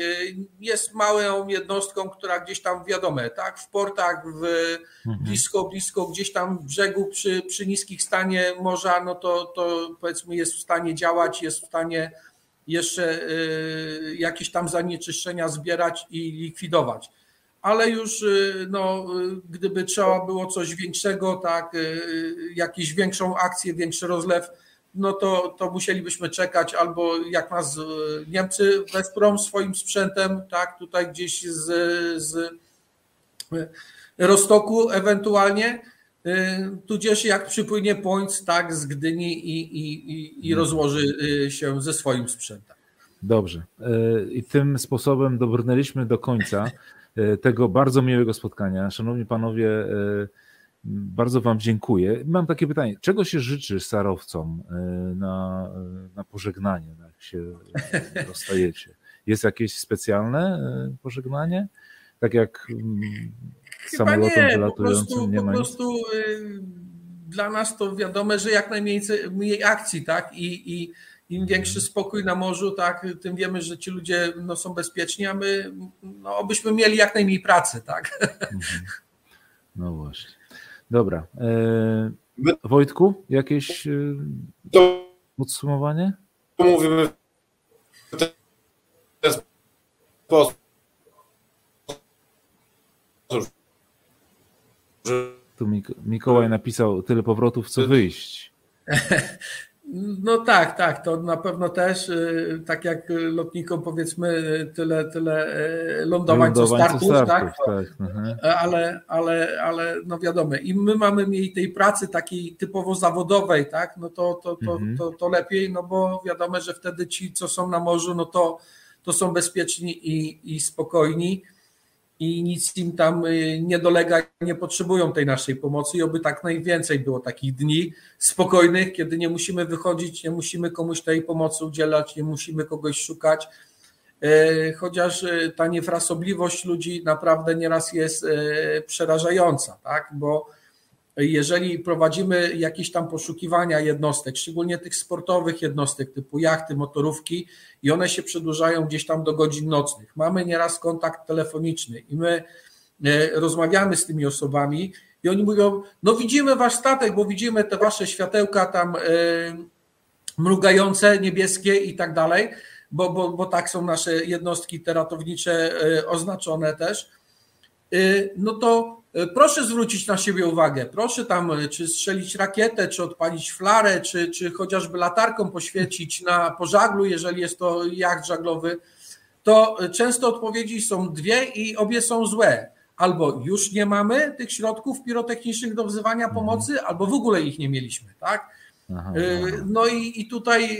S2: jest małą jednostką, która gdzieś tam wiadome, tak, w portach, w mhm. blisko, blisko gdzieś tam w brzegu przy, przy niskich stanie morza, no to, to powiedzmy jest w stanie działać, jest w stanie jeszcze y, jakieś tam zanieczyszczenia zbierać i likwidować. Ale już y, no, gdyby trzeba było coś większego, tak, y, jakąś większą akcję, większy rozlew, no to, to musielibyśmy czekać albo jak nas e, Niemcy wesprą swoim sprzętem, tak, tutaj gdzieś z, z Rostoku ewentualnie, e, tudzież jak przypłynie Pońc, tak, z Gdyni i, i, i, i no. rozłoży e, się ze swoim sprzętem.
S1: Dobrze. I tym sposobem dobrnęliśmy do końca tego bardzo miłego spotkania. Szanowni panowie, bardzo Wam dziękuję. Mam takie pytanie. Czego się życzy starowcom e, na, na pożegnanie, jak się rozstajecie? Jest jakieś specjalne e, pożegnanie? Tak jak mm, Chyba samolotem nie, wylatującym po prostu,
S2: nie ma Po prostu y, dla nas to wiadome, że jak najmniej mniej akcji, tak? I, i im większy spokój na morzu, tak, tym wiemy, że ci ludzie no, są bezpieczni, a my no, obyśmy mieli jak najmniej pracy, tak? Mhm.
S1: No właśnie. Dobra. E, Wojtku, jakieś.
S3: To
S1: podsumowanie?
S3: Mówimy w ten sposób,
S1: Tu Mikołaj napisał tyle powrotów, co wyjść. [LAUGHS]
S2: No tak, tak, to na pewno też, y, tak jak lotnikom powiedzmy, tyle, tyle y, lądowań, co startów, startów tak? tak. Mhm. Ale, ale, ale no wiadomo, im my mamy mieli tej pracy takiej typowo zawodowej, tak, no to, to, to, mhm. to, to lepiej, no bo wiadomo, że wtedy ci, co są na morzu, no to, to są bezpieczni i, i spokojni i nic im tam y, nie dolega, nie potrzebują tej naszej pomocy. I oby tak najwięcej było takich dni spokojnych, kiedy nie musimy wychodzić, nie musimy komuś tej pomocy udzielać, nie musimy kogoś szukać, e, chociaż e, ta niefrasobliwość ludzi naprawdę nieraz jest e, przerażająca, tak, bo jeżeli prowadzimy jakieś tam poszukiwania jednostek, szczególnie tych sportowych jednostek typu jachty, motorówki i one się przedłużają gdzieś tam do godzin nocnych. Mamy nieraz kontakt telefoniczny i my e, rozmawiamy z tymi osobami i oni mówią, no widzimy wasz statek, bo widzimy te wasze światełka tam e, mrugające, niebieskie i tak dalej, bo, bo, bo tak są nasze jednostki te ratownicze e, oznaczone też. No to proszę zwrócić na siebie uwagę. Proszę tam, e, czy strzelić rakietę, czy odpalić flarę, czy, czy chociażby latarką poświecić na pożaglu, jeżeli jest to jacht żaglowy. To e, często odpowiedzi są dwie i obie są złe. Albo już nie mamy tych środków pirotechnicznych do wzywania mhm. pomocy, albo w ogóle ich nie mieliśmy, tak? Aha, y, No i, i tutaj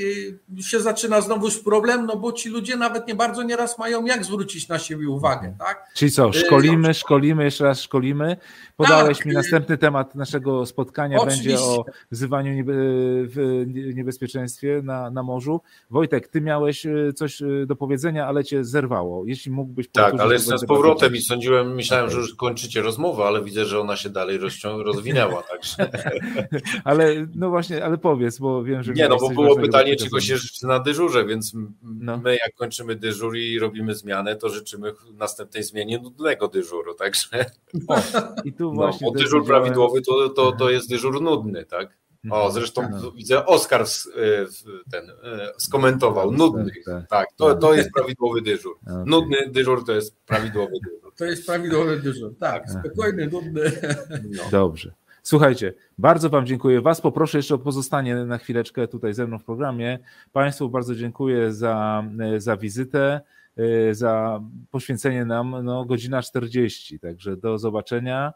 S2: y, się zaczyna znowuż problem, no bo ci ludzie nawet nie bardzo nieraz mają jak zwrócić na siebie uwagę, mhm. tak?
S1: Czyli co, y, szkolimy, szkolimy, jeszcze raz szkolimy. Podałeś tak, mi następny temat naszego spotkania, oczywiście. będzie o wzywaniu w niebezpieczeństwie na, na morzu. Wojtek, ty miałeś coś do powiedzenia, ale cię zerwało. Jeśli mógłbyś
S3: Tak, ale jestem z powrotem i sądziłem, myślałem, okay. że już kończycie rozmowę, ale widzę, że ona się dalej rozwinęła, także. [LAUGHS]
S1: ale no właśnie, ale powiedz, bo wiem, że.
S3: Nie, no bo było pytanie, czego się życzy na dyżurze, więc no. my, jak kończymy dyżur i robimy zmianę, to życzymy następnej zmianie nudnego dyżuru, także. O, I tu no, właśnie. No, bo dyżur prawidłowy to, to, to jest dyżur nudny, tak? O, mhm. zresztą no. widzę, Oskar ten e, skomentował, nudny. Tak, tak, to, to jest [LAUGHS] prawidłowy dyżur. Nudny dyżur to jest prawidłowy dyżur.
S2: To jest prawidłowy dyżur, tak, spokojny, nudny.
S1: No. Dobrze. Słuchajcie, bardzo Wam dziękuję. Was poproszę jeszcze o pozostanie na chwileczkę tutaj ze mną w programie. Państwu bardzo dziękuję za, za wizytę, za poświęcenie nam no, godzina 40. Także do zobaczenia.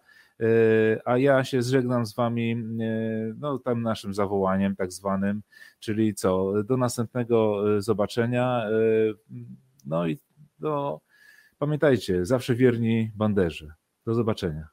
S1: A ja się zżegnam z Wami no, tam naszym zawołaniem, tak zwanym, czyli co? Do następnego zobaczenia. No i do, pamiętajcie, zawsze wierni banderze. Do zobaczenia.